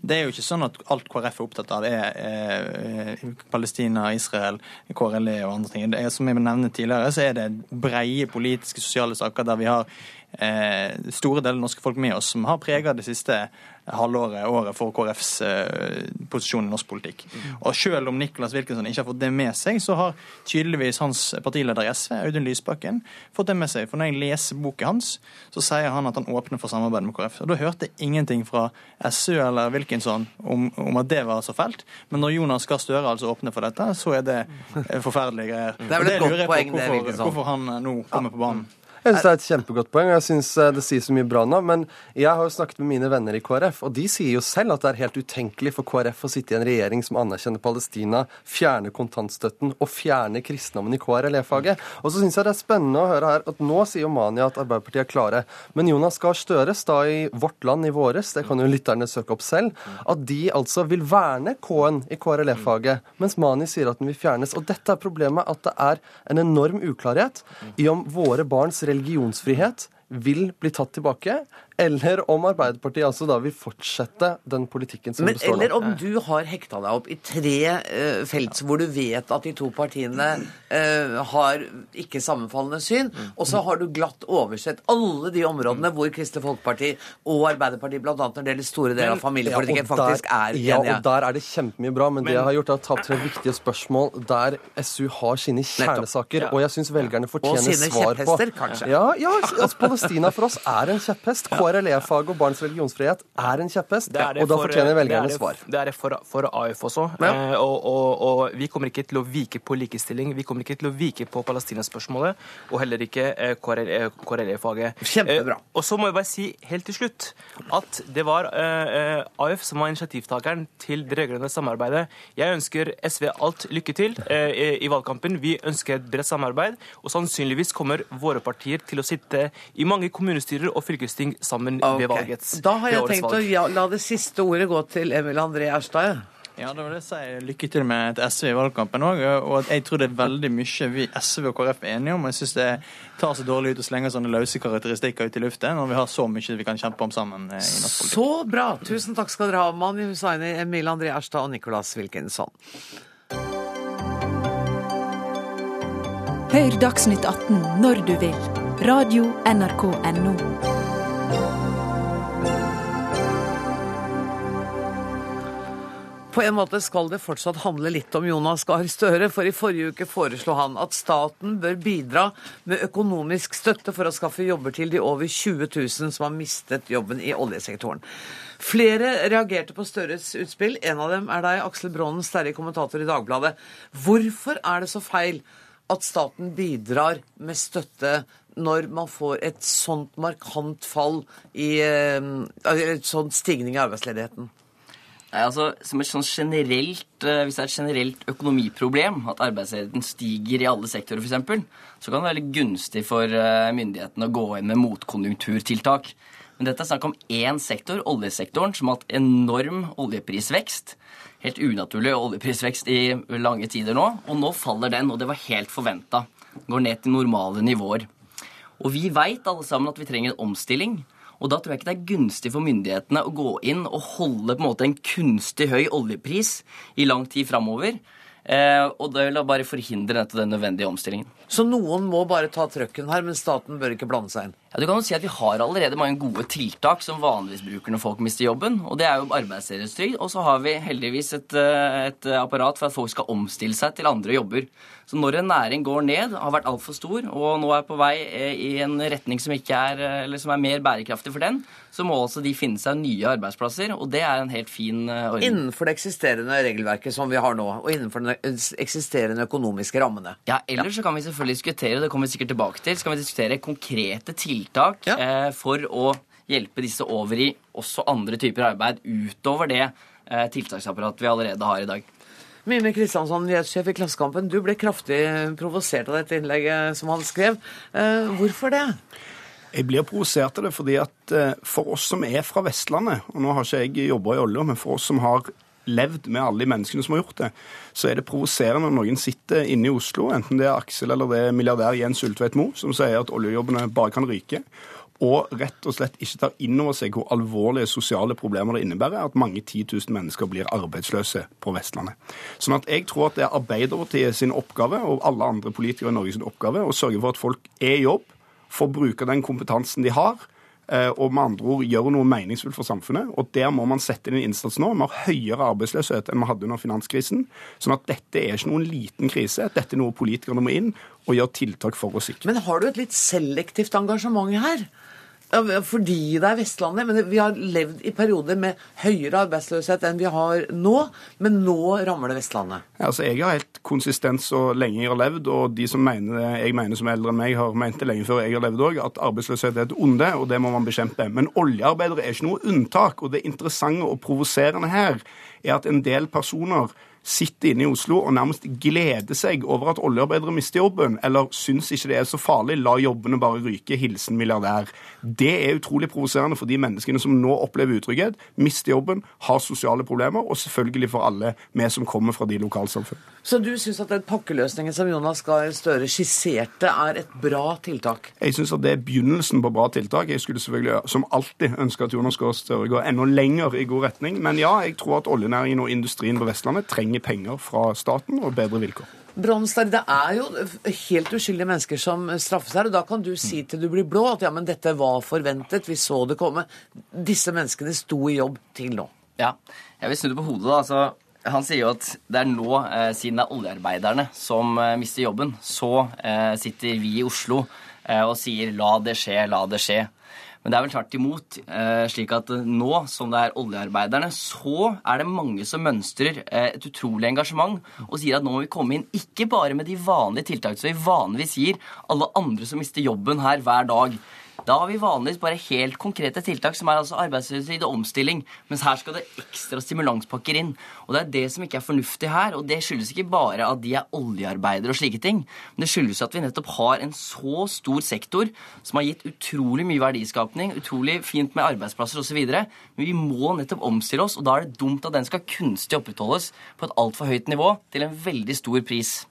det er jo ikke sånn at alt KrF er opptatt av, er er Palestina, Israel, KRLE og andre ting. Det er, som jeg nevnte tidligere, så er det breie politiske, sosiale saker der vi har eh, store deler av norske folk med oss, som har prega det siste halvåret, året for KrFs eh, posisjon i norsk politikk. Og selv om Nicholas Wilkinson ikke har fått det med seg, så har tydeligvis hans partileder i SV, Audun Lysbakken, fått det med seg. For når jeg leser boken hans, så sier han at han åpner for samarbeid med KrF. Og da hørte jeg ingenting fra SU eller Wilkinson om, om at det var så fælt. Men når Jonas Gahr Støre altså åpner for dette, så er det eh, forferdelige greier. Det er vel et godt poeng, det, Wilkinson. hvorfor han eh, nå kommer på banen. Jeg synes Det er et kjempegodt poeng, og jeg synes eh, det sier så mye bra nå. Men jeg har jo snakket med mine venner i KrF, og de sier jo selv at det er helt utenkelig for KrF å sitte i en regjering som anerkjenner Palestina, fjerne kontantstøtten og fjerne kristendommen i KRLE-faget. Og så syns jeg det er spennende å høre her at nå sier jo Mania at Arbeiderpartiet er klare. Men Jonas Gahr Støre sa i Vårt Land i våres, det kan jo lytterne søke opp selv, at de altså vil verne K-en i KRLE-faget, mens Mani sier at den vil fjernes. Og dette er problemet, at det er en enorm uklarhet i om våre barns religionsfrihet vil bli tatt tilbake, eller om Arbeiderpartiet altså da vil fortsette den politikken som Men, består nå. eller om du har hekta deg opp i tre uh, felt hvor du vet at de to partiene uh, har ikke sammenfallende syn, og så har du glatt oversett alle de områdene hvor Kristelig Folkeparti og Arbeiderpartiet, bl.a. når det gjelder store deler av familiepolitikken, og der- faktisk er Ja, og der er det kjempemye bra, men, det jeg har gjort, er å ta tre viktige spørsmål der SU har sine kjernesaker, Ja. og jeg syns velgerne fortjener svar på. Og sine kjepphester, kanskje. Ja, ja, altså Palestina for oss er en kjepphest. KRLE-faget og barns religionsfrihet er en kjepphest, Det det og da for- fortjener er velgerne svar. Det er det for, for AUF også. Ja. Eh, og, og, og vi kommer ikke til å vike på likestilling. Vi kommer ikke til å vike på Palestina-spørsmålet, og heller ikke eh, KRLE-faget. Kjempebra. Eh, og så må jeg bare si helt til slutt at det var eh, eh, AUF som var initiativtakeren til det rød-grønne samarbeidet. Jeg ønsker SV alt lykke til eh, i, i valgkampen. Vi ønsker et bredt samarbeid, og sannsynligvis kommer våre partier til å sitte i mange kommunestyrer og fylkesting sammen ved Ok. valgets Da har jeg tenkt tenkt å ja, la det siste ordet gå til Emil André Erstad. Ja, det var det jeg sier. Lykke til med et SV i valgkampen òg. Og jeg tror det er veldig mye vi SV og KrF er enige om. Jeg syns det tar så dårlig ut å slenge sånne løse karakteristikker ut i luften når vi har så mye vi kan kjempe om sammen eh, i norsk politikk. Så bra! Tusen takk skal dere ha, Mani Hussaini, Emil André Erstad og Nicolas Wilkinson. Hør Dagsnytt 18 når du vil. Radio NRK Radio.nrk.no. På en måte skal det fortsatt handle litt om Jonas Gahr Støre, for i forrige uke foreslo han at staten bør bidra med økonomisk støtte for å skaffe jobber til de over 20 000 som har mistet jobben i oljesektoren. Flere reagerte på Støres utspill. En av dem er deg, Aksel Brånen, sterrig kommentator i Dagbladet. Hvorfor er det så feil at staten bidrar med støtte når man får et sånt markant fall i eh, et sånt stigning i arbeidsledigheten? Nei, altså, som et sånn generelt, eh, Hvis det er et generelt økonomiproblem, at arbeidsledigheten stiger i alle sektorer f.eks., så kan det være veldig gunstig for eh, myndighetene å gå inn med motkonjunkturtiltak. Men dette er snakk om én sektor, oljesektoren, som har hatt enorm oljeprisvekst. Helt unaturlig oljeprisvekst i lange tider nå. Og nå faller den, og det var helt forventa. Går ned til normale nivåer. Og vi veit alle sammen at vi trenger en omstilling. Og da tror jeg ikke det er gunstig for myndighetene å gå inn og holde på en måte en kunstig høy oljepris i lang tid framover. Eh, og det vil bare forhindre den nødvendige omstillingen. Så noen må bare ta trøkken her, men staten bør ikke blande seg inn? Ja, du kan jo si at Vi har allerede mange gode tiltak som vanligvis bruker når folk mister jobben. og Det er jo arbeidsledighetstrygd. Og så har vi heldigvis et, eh, et apparat for at folk skal omstille seg til andre jobber. Så når en næring går ned, har vært altfor stor, og nå er på vei eh, i en retning som, ikke er, eh, eller som er mer bærekraftig for den, så må altså de finne seg nye arbeidsplasser. Og det er en helt fin ordning. Innenfor det eksisterende regelverket som vi har nå, og innenfor de eksisterende økonomiske rammene. Ja, Ellers så kan vi selvfølgelig diskutere, og det kommer vi sikkert tilbake til, så kan vi diskutere konkrete tiltak eh, for å hjelpe disse over i også andre typer arbeid utover det eh, tiltaksapparatet vi allerede har i dag. Mime Kristiansson, nyhetssjef i Klassekampen, du ble kraftig provosert av dette innlegget som han skrev. Eh, hvorfor det? Jeg blir provosert av det fordi at eh, for oss som er fra Vestlandet, og nå har ikke jeg jobba i olja, men for oss som har levd med alle de menneskene som har gjort det, så er det provoserende når noen sitter inne i Oslo, enten det er Aksel eller det er milliardær Jens Ulltveit Moe, som sier at oljejobbene bare kan ryke, og rett og slett ikke tar inn over seg hvor alvorlige sosiale problemer det innebærer at mange 10 000 mennesker blir arbeidsløse på Vestlandet. Sånn at jeg tror at det er Arbeiderpartiet sin oppgave, og alle andre politikere i Norge sin oppgave, å sørge for at folk er i jobb, får bruke den kompetansen de har. Eh, Og med andre ord gjøre noe meningsfullt for samfunnet. Og der må man sette inn en innsats nå. Vi har høyere arbeidsløshet enn vi hadde under finanskrisen. Sånn at dette er ikke noen liten krise. Dette er noe politikerne må inn og gjøre tiltak for å sikre. Men har du et litt selektivt engasjement her? Ja, Fordi det er Vestlandet, men vi har levd i perioder med høyere arbeidsløshet enn vi har nå. Men nå rammer det Vestlandet. Ja, Altså, Jeg har helt konsistens så lenge jeg har levd, og de som mener det jeg mener som er eldre enn meg, har ment det lenge før jeg har levd òg, at arbeidsløshet er et onde, og det må man bekjempe. Men oljearbeidere er ikke noe unntak. Og det interessante og provoserende her er at en del personer sitter inne i Oslo og nærmest gleder seg over at oljearbeidere mister jobben, eller syns ikke det er så farlig, la jobbene bare ryke, hilsen milliardær. Det er utrolig provoserende for de menneskene som nå opplever utrygghet, mister jobben, har sosiale problemer, og selvfølgelig for alle vi som kommer fra de lokalsamfunn. Så du syns at den pakkeløsningen som Jonas Gahr Støre skisserte, er et bra tiltak? Jeg syns at det er begynnelsen på bra tiltak. Jeg skulle selvfølgelig, som alltid, ønske at Jonas Gahr Støre går enda lenger i god retning. Men ja, jeg tror at oljenæringen og industrien på Vestlandet trenger penger fra staten og bedre vilkår. Bronstad, det er jo helt uskyldige mennesker som straffes her. og Da kan du si til du blir blå at ja, men dette var forventet, vi så det komme. Disse menneskene sto i jobb til nå. Ja, jeg vil snu det på hodet. da. Altså, han sier jo at det er nå, eh, siden det er oljearbeiderne som eh, mister jobben, så eh, sitter vi i Oslo eh, og sier 'la det skje, la det skje'. Men det er vel tvert imot eh, slik at nå som det er oljearbeiderne, så er det mange som mønstrer eh, et utrolig engasjement og sier at nå må vi komme inn ikke bare med de vanlige tiltakene som vi vanligvis gir alle andre som mister jobben her hver dag. Da har vi vanligvis bare helt konkrete tiltak, som er altså arbeidsløshet og omstilling. Mens her skal det ekstra stimulanspakker inn. Og det er det som ikke er fornuftig her. Og det skyldes ikke bare at de er oljearbeidere og slike ting. Men det skyldes at vi nettopp har en så stor sektor som har gitt utrolig mye verdiskapning, utrolig fint med arbeidsplasser osv. Men vi må nettopp omstille oss, og da er det dumt at den skal kunstig opprettholdes på et altfor høyt nivå til en veldig stor pris.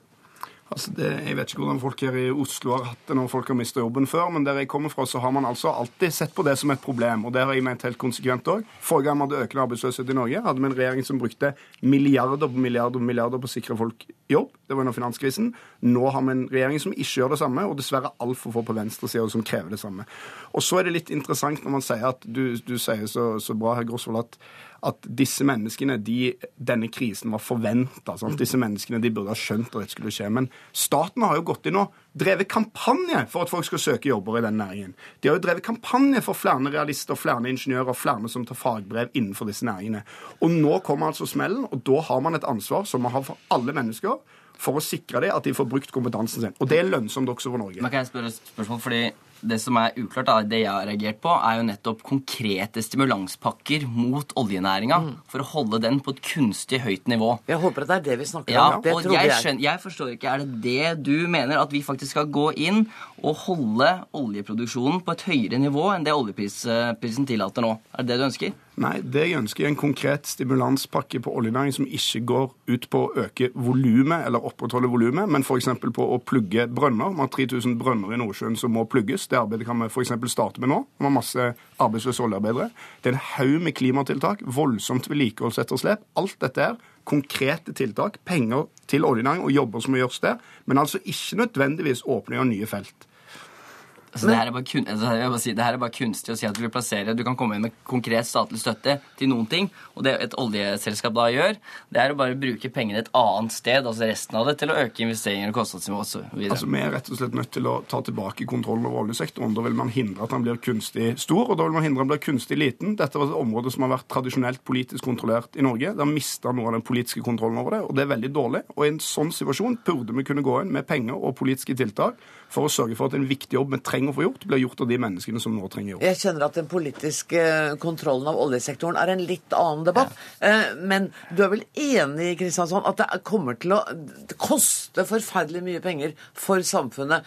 Altså det, jeg vet ikke hvordan folk her i Oslo har hatt det når folk har mista jobben før, men der jeg kommer fra, så har man altså alltid sett på det som et problem. Og det har jeg ment helt konsekvent òg. Forrige gang vi hadde økende arbeidsløshet i Norge, hadde vi en regjering som brukte milliarder på milliarder på milliarder på å sikre folk jobb. Det var under finanskrisen. Nå har vi en regjering som ikke gjør det samme, og dessverre altfor få på venstresida som krever det samme. Og så er det litt interessant når man sier at du, du sier så, så bra, herr Grosvold, at at disse menneskene, de, denne krisen var forventa. Disse menneskene de burde ha skjønt at dette skulle skje. Men staten har jo gått inn og drevet kampanje for at folk skal søke jobber i den næringen. De har jo drevet kampanje for flere realister, flere ingeniører, flere som tar fagbrev innenfor disse næringene. Og nå kommer altså smellen, og da har man et ansvar som man har for alle mennesker for å sikre det at de får brukt kompetansen sin. Og det er lønnsomt også for Norge. Men kan jeg spørre et spørsmål? Fordi det som er uklart, er det jeg har reagert på, er jo nettopp konkrete stimulanspakker mot oljenæringa for å holde den på et kunstig høyt nivå. Jeg håper at det er det vi snakker Ja, om. Det og jeg, jeg. skjønner, jeg forstår ikke, Er det det du mener? At vi faktisk skal gå inn og holde oljeproduksjonen på et høyere nivå enn det oljeprisen tillater nå? Er det det du ønsker? Nei, det jeg ønsker er en konkret stimulanspakke på oljenæring som ikke går ut på å øke volumet eller opprettholde volumet, men f.eks. på å plugge brønner. Vi har 3000 brønner i Nordsjøen som må plugges. Det arbeidet kan vi f.eks. starte med nå. Vi har masse arbeidsløse oljearbeidere. Det er en haug med klimatiltak, voldsomt vedlikeholdsetterslep. Alt dette er konkrete tiltak, penger til oljenæring og jobber som må gjøres der, men altså ikke nødvendigvis åpning av nye felt. Altså, det, her er bare kun, altså, si, det her er bare kunstig å si at du vil plassere Du kan komme inn med konkret statlig støtte til noen ting, og det et oljeselskap da gjør, det er å bare bruke pengene et annet sted, altså resten av det, til å øke investeringer og kostnadsnivå osv. Altså, Vi er rett og slett nødt til å ta tilbake kontrollen over oljesektoren. Da vil man hindre at den blir kunstig stor, og da vil man hindre at den blir kunstig liten. Dette var et område som har vært tradisjonelt politisk kontrollert i Norge. Det har mista noe av den politiske kontrollen over det, og det er veldig dårlig. Og i en sånn situasjon burde vi kunne gå inn med penger og politiske tiltak for å sørge for at en viktig jobb vi trenger å få gjort, blir gjort av de menneskene som nå trenger jobb. Jeg kjenner at den politiske kontrollen av oljesektoren er en litt annen debatt. Ja. Men du er vel enig Kristiansson, at det kommer til å koste forferdelig mye penger for samfunnet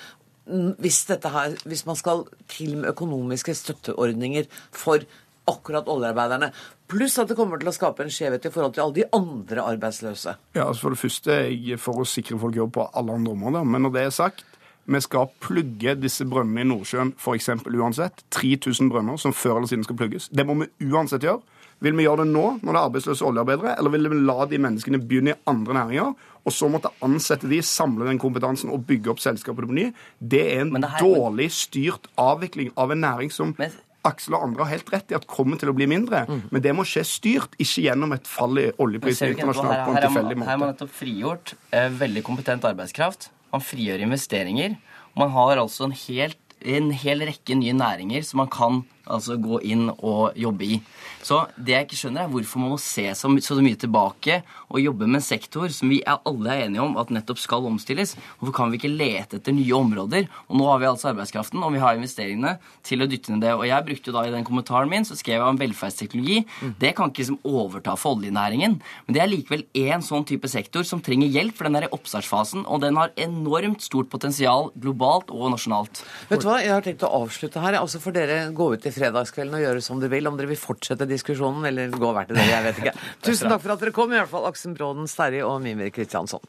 mm, hvis, her, hvis man skal til med økonomiske støtteordninger for akkurat oljearbeiderne. Pluss at det kommer til å skape en skjevhet i forhold til alle de andre arbeidsløse. Ja, altså For det første jeg for å sikre folk jobb på alle andre områder. Men når det er sagt, vi skal plugge disse brønnene i Nordsjøen f.eks. uansett. 3000 brønner som før eller siden skal plugges. Det må vi uansett gjøre. Vil vi gjøre det nå, når det er arbeidsløse oljearbeidere, eller vil vi la de menneskene begynne i andre næringer, og så måtte ansette de, samle den kompetansen og bygge opp selskapet på ny? Det er en det her- dårlig styrt avvikling av en næring som Aksel og andre har helt rett i at kommer til å bli mindre. Men det må skje styrt, ikke gjennom et fall i oljeprisen internasjonalt på en tilfeldig måte. her er man nettopp frigjort eh, veldig kompetent arbeidskraft. Man frigjør investeringer. Man har altså en, helt, en hel rekke nye næringer som man kan altså, gå inn og jobbe i. Så det jeg ikke skjønner, er hvorfor man må se så, så mye tilbake og jobbe med en sektor som vi er, alle er enige om at nettopp skal omstilles. Hvorfor kan vi ikke lete etter nye områder? Og nå har vi altså arbeidskraften, og vi har investeringene til å dytte ned det. Og jeg brukte jo da i den kommentaren min, så skrev jeg om velferdsteknologi. Det kan ikke liksom overta for oljenæringen, men det er likevel én sånn type sektor som trenger hjelp, for den er i oppstartsfasen, og den har enormt stort potensial globalt og nasjonalt. Vet du hva, Jeg har tenkt å avslutte her. Altså for dere gå ut i fredagskvelden og gjøre som du vil. Om dere vil fortsette diskusjonen eller gå hver til dere, jeg vet ikke. Tusen takk for at dere kom, i hvert fall Aksen Bråden Sterri og Mimir Kristiansson.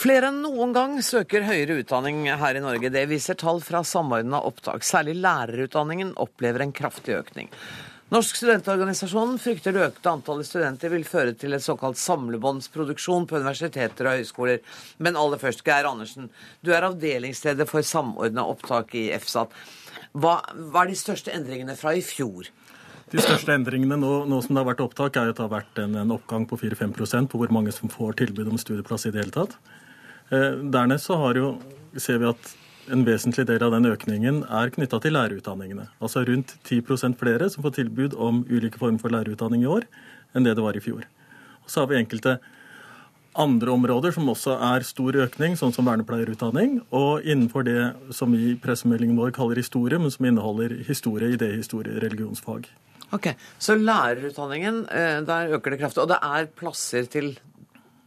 Flere enn noen gang søker høyere utdanning her i Norge. Det viser tall fra Samordna opptak. Særlig lærerutdanningen opplever en kraftig økning. Norsk studentorganisasjon frykter det økte antallet studenter vil føre til et såkalt samlebåndsproduksjon på universiteter og høyskoler. Men aller først, Geir Andersen, du er avdelingsleder for Samordna opptak i EFSAT. Hva, hva er de største endringene fra i fjor? De største endringene nå, nå som det har vært opptak, er at det har vært en, en oppgang på 4-5% på hvor mange som får tilbud om studieplass i det hele tatt. Eh, dernest så har jo, ser vi at en vesentlig del av den økningen er knytta til lærerutdanningene. Altså rundt 10% flere som får tilbud om ulike former for lærerutdanning i år, enn det det var i fjor. Og så har vi enkelte andre områder som også er stor økning, sånn som vernepleierutdanning, og innenfor det som vi i pressemeldingen vår kaller historie, men som inneholder historie, idéhistorie, religionsfag. Ok, Så lærerutdanningen, eh, der øker det kraftig. Og det er plasser til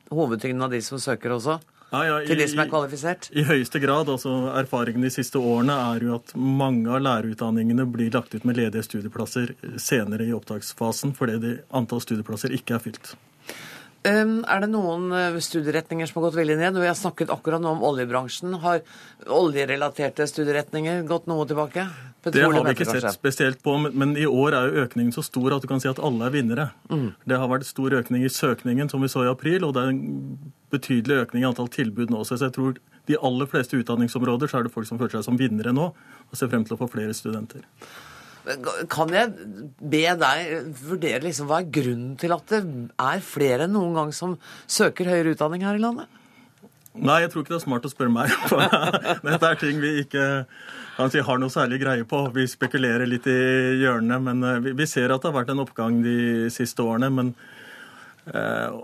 hovedtyngden av de som søker også? Ja, ja, i- til de som er kvalifisert? I høyeste grad. altså Erfaringen de siste årene er jo at mange av lærerutdanningene blir lagt ut med ledige studieplasser senere i opptaksfasen fordi de, antall studieplasser ikke er fylt. Er det noen eh, studieretninger som har gått veldig ned? Vi har snakket akkurat nå om oljebransjen. Har oljerelaterte studieretninger gått noe tilbake? Det har vi ikke sett spesielt på, men, men i år er jo økningen så stor at du kan si at alle er vinnere. Mm. Det har vært stor økning i søkningen, som vi så i april, og det er en betydelig økning i antall tilbud nå. Så jeg tror de aller fleste utdanningsområder så er det folk som føler seg som vinnere nå, og ser frem til å få flere studenter. Kan jeg be deg vurdere liksom, hva er grunnen til at det er flere enn noen gang som søker høyere utdanning her i landet? Nei, jeg tror ikke det er smart å spørre meg. Dette er ting vi ikke si, har noe særlig greie på. Vi spekulerer litt i hjørnene, men eh, vi, vi ser at det har vært en oppgang de siste årene. Men eh,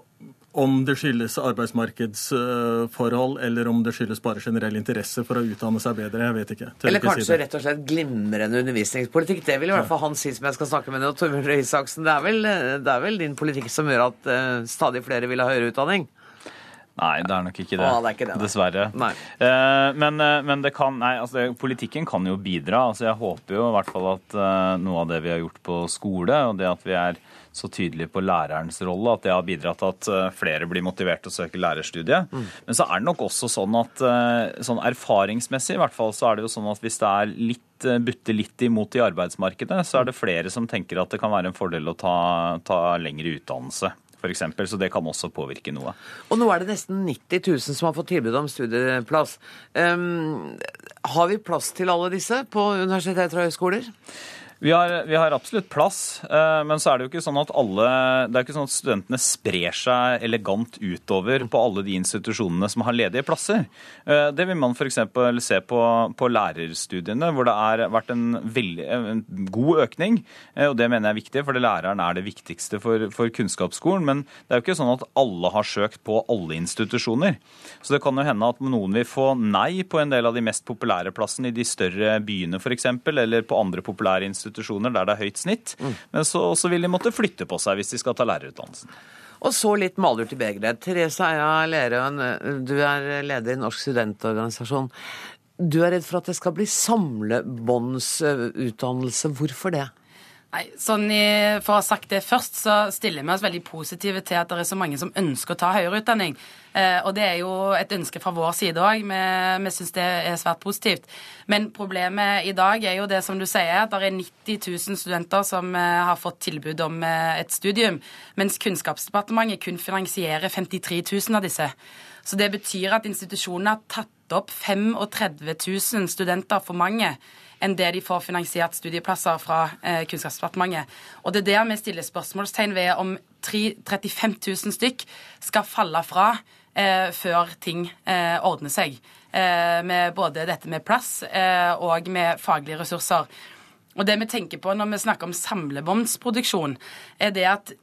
om det skyldes arbeidsmarkedsforhold, eller om det skyldes bare generell interesse for å utdanne seg bedre, jeg vet ikke. Eller kanskje det. rett og slett glimrende undervisningspolitikk. Det vil i hvert fall han si som jeg skal snakke med nå, Torbjørn Røe Isaksen. Det, er vel- det er vel din politikk som gjør at eh, stadig flere vil ha høyere utdanning? Nei, det er nok ikke det. Å, det er ikke det. Dessverre. Eh, men, eh, men det kan Nei, altså, politikken kan jo bidra. Altså, jeg håper jo i hvert fall at eh, noe av det vi har gjort på skole, og det at vi er så tydelige på lærerens rolle, at det har bidratt til at eh, flere blir motivert til å søke lærerstudiet. Mm. Men så er det nok også sånn at sånn erfaringsmessig i hvert fall, så er det jo sånn at hvis det er litt butte butter litt imot i arbeidsmarkedet, så er det flere som tenker at det kan være en fordel å ta, ta lengre utdannelse. Eksempel, så det kan også påvirke noe. Og nå er det nesten 90 000 som har fått tilbud om studieplass. Um, har vi plass til alle disse på universiteter og høyskoler? Vi har, vi har absolutt plass, eh, men så er det jo ikke sånn at alle Det er ikke sånn at studentene sprer seg elegant utover på alle de institusjonene som har ledige plasser. Eh, Det vil man f.eks. se på, på lærerstudiene, hvor det har vært en, veld, en god økning. eh, Og det mener jeg er viktig, for læreren er det viktigste for, for kunnskapsskolen. Men det er jo ikke sånn at alle har søkt på alle institusjoner. Så det kan jo hende at noen vil få nei på en del av de mest populære plassene i de større byene f.eks., eller på andre populære institusjoner der det er høyt snitt. Men så, vil de måtte flytte på seg hvis de skal ta lærerutdannelsen. Og så litt malurt i begeret. Therese Eia Lerøen, du er leder i Norsk studentorganisasjon. Du er redd for at det skal bli samlebåndsutdannelse. Hvorfor det? Nei, sånn i, For å ha sagt det først, så stiller vi oss veldig positive til at det er så mange som ønsker å ta høyere utdanning. Eh, og det er jo et ønske fra vår side òg. Vi, vi syns det er svært positivt. Men problemet i dag er jo det som du sier, at det er 90 000 studenter som eh, har fått tilbud om eh, et studium, mens Kunnskapsdepartementet kun finansierer 53 000 av disse. Så det betyr at institusjonene har tatt opp 35 000 studenter for mange enn det de får finansiert studieplasser fra eh, Kunnskapsdepartementet. Og det er der vi stiller spørsmålstegn ved om 3, 35 000 stykk skal falle fra eh, før ting eh, ordner seg. Eh, med både dette med plass eh, og med faglige ressurser. Og det vi tenker på når vi snakker om samlebåndsproduksjon, er det at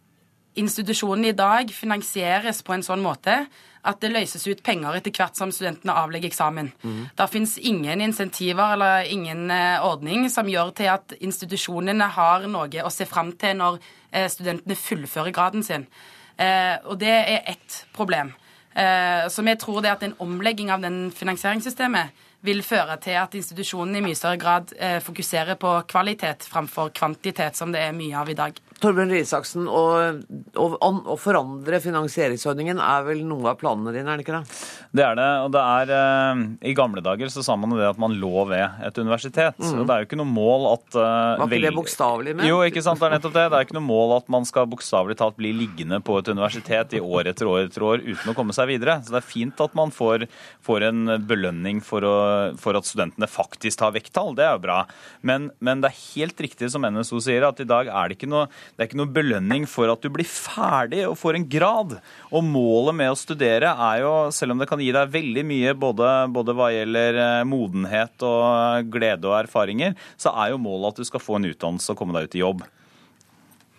institusjonene i dag finansieres på en sånn måte at det løses ut penger etter hvert som studentene avlegger eksamen. Mm. Det fins ingen insentiver eller ingen eh, ordning som gjør til at institusjonene har noe å se fram til når eh, studentene fullfører graden sin. Eh, og det er ett problem. Så vi tror det at en omlegging av den finansieringssystemet vil føre til at institusjonene i mye større grad fokuserer på kvalitet framfor kvantitet, som det er mye av i dag. Torbjørn Røe Isaksen, å forandre finansieringsordningen er vel noe av planene dine, er det ikke det? Det er det. Og det er eh, I gamle dager så sa man det at man lå ved et universitet. Mm. Det er jo ikke noe mål at uh, Var ikke det bokstavelig ment? Jo, ikke sant. Det er nettopp det. Det er ikke noe mål at man skal bokstavelig talt bli liggende på et universitet i år etter år etter år uten å komme seg videre. Så det er fint at man får, får en belønning for, å, for, at studentene faktisk tar vekttall. Det er jo bra. Men, men det er helt riktig som NSO sier, at i dag er det ikke noe det er ikke noe belønning for at du blir ferdig og får en grad. Og målet med å studere er jo, selv om det kan gi deg veldig mye både, både hva gjelder eh, modenhet og glede og erfaringer, så er jo målet at du skal få en utdannelse og komme deg ut i jobb.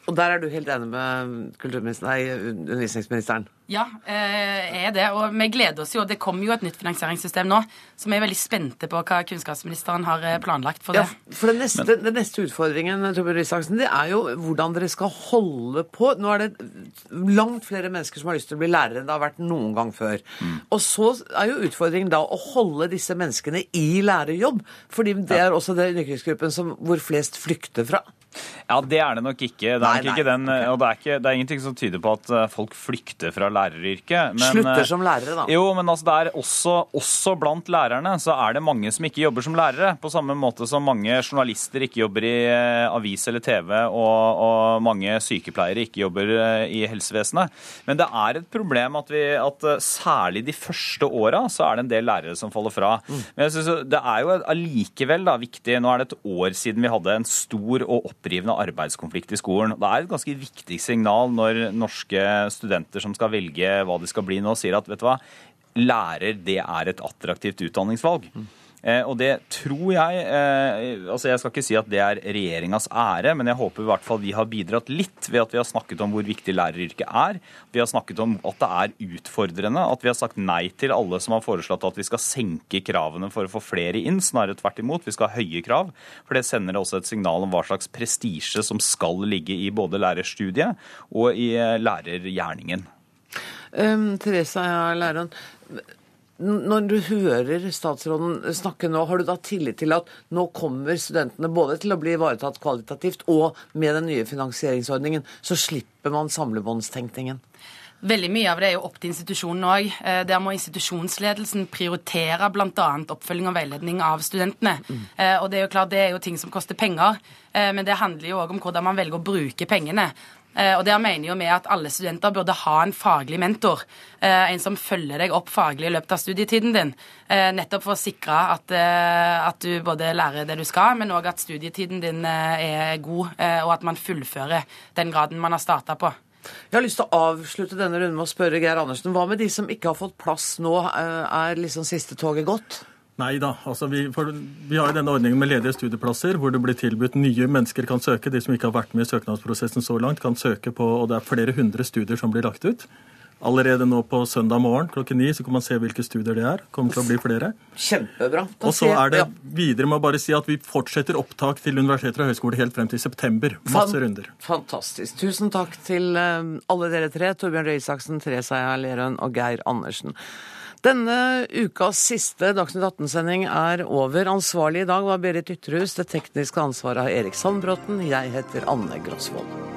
Og der er du helt enig med kulturministeren, nei, undervisningsministeren? Ja, eh, er det. Og vi gleder oss jo. Det kommer jo et nytt finansieringssystem nå, så vi er veldig spente på hva kunnskapsministeren har eh, planlagt for det. Ja, for den neste, den neste utfordringen Torbjørn Isaksen, det er jo hvordan dere skal holde på. Nå er det langt flere mennesker som har lyst til å bli lærere enn det har vært noen gang før. Mm. Og så er jo utfordringen da å holde disse menneskene i lærerjobb. fordi det er også den yrkesgruppen hvor flest flykter fra. Ja, det er det nok ikke. Det er, nei, ikke den, og det er, ikke, det er, ingenting som tyder på at eh, folk flykter fra læreryrket. Men, Slutter eh, som lærere, da. Jo, men altså, det er også, også, blant lærerne så er det mange som ikke jobber som lærere. På samme måte som mange journalister ikke jobber i eh, avis eller TV, og, og mange sykepleiere ikke jobber i helsevesenet. Men det er et problem at, vi, at særlig de første åra så er det en del lærere som faller fra. Mm. Men jeg synes det er jo allikevel viktig Nå er det et år siden vi hadde en stor og opprivende arbeidskonflikt i skolen. Det er et ganske viktig signal når norske studenter som skal velge hva de skal bli nå, sier at vet du hva, lærer det er et attraktivt utdanningsvalg. Mm. Eh, og det tror jeg eh, altså Jeg skal ikke si at det er regjeringas ære, men jeg håper i hvert fall vi har bidratt litt ved at vi har snakket om hvor viktig læreryrket er. Vi har snakket om at det er utfordrende. At vi har sagt nei til alle som har foreslått at vi skal senke kravene for å få flere inn. Snarere tvert imot. Vi skal ha høye krav. For det sender også et signal om hva slags prestisje som skal ligge i både lærerstudiet og i eh, lærergjerningen. Um, Teresa ja, læreren, når du hører statsråden snakke nå, har du da tillit til at nå kommer studentene både til å bli ivaretatt kvalitativt, og med den nye finansieringsordningen så slipper man samlebåndstenkningen? Veldig mye av det er jo opp til institusjonen òg. Eh, der må institusjonsledelsen prioritere bl.a. oppfølging og veiledning av studentene. Mm. Eh, og Det er jo klart, det er jo ting som koster penger, eh, men det handler jo òg om hvordan man velger å bruke pengene. Eh, og Der mener jo vi at alle studenter burde ha en faglig mentor. Eh, en som følger deg opp faglig i løpet av studietiden din. Eh, nettopp for å sikre at, at du både lærer det du skal, men òg at studietiden din er god, og at man fullfører den graden man har starta på. Jeg har lyst til å avslutte denne runden med å spørre Geir Andersen. Hva med de som ikke har fått plass nå? Er liksom siste toget gått? Nei da. Altså vi, vi, har denne ordningen med ledige studieplasser, hvor det blir tilbudt nye mennesker kan søke. De som ikke har vært med i søknadsprosessen så langt, kan søke på, og det er flere hundre studier som blir lagt ut. Allerede nå på søndag morgen klokken ni så kan man se hvilke studier det er. kommer til å bli flere. Kjempebra. og så er det videre med å bare si at vi fortsetter opptak til universiteter og høyskoler helt frem til september. Masse runder. Fantastisk. Tusen takk til eh, alle dere tre. Torbjørn Røe Isaksen, Teresa Lerøen og Geir Andersen. Denne ukas siste Dagsnytt 18-sending er over. Ansvarlig i dag var Berit Ytterhus. Det tekniske ansvaret har Erik Sandbråten. Jeg heter Anne Grosvold.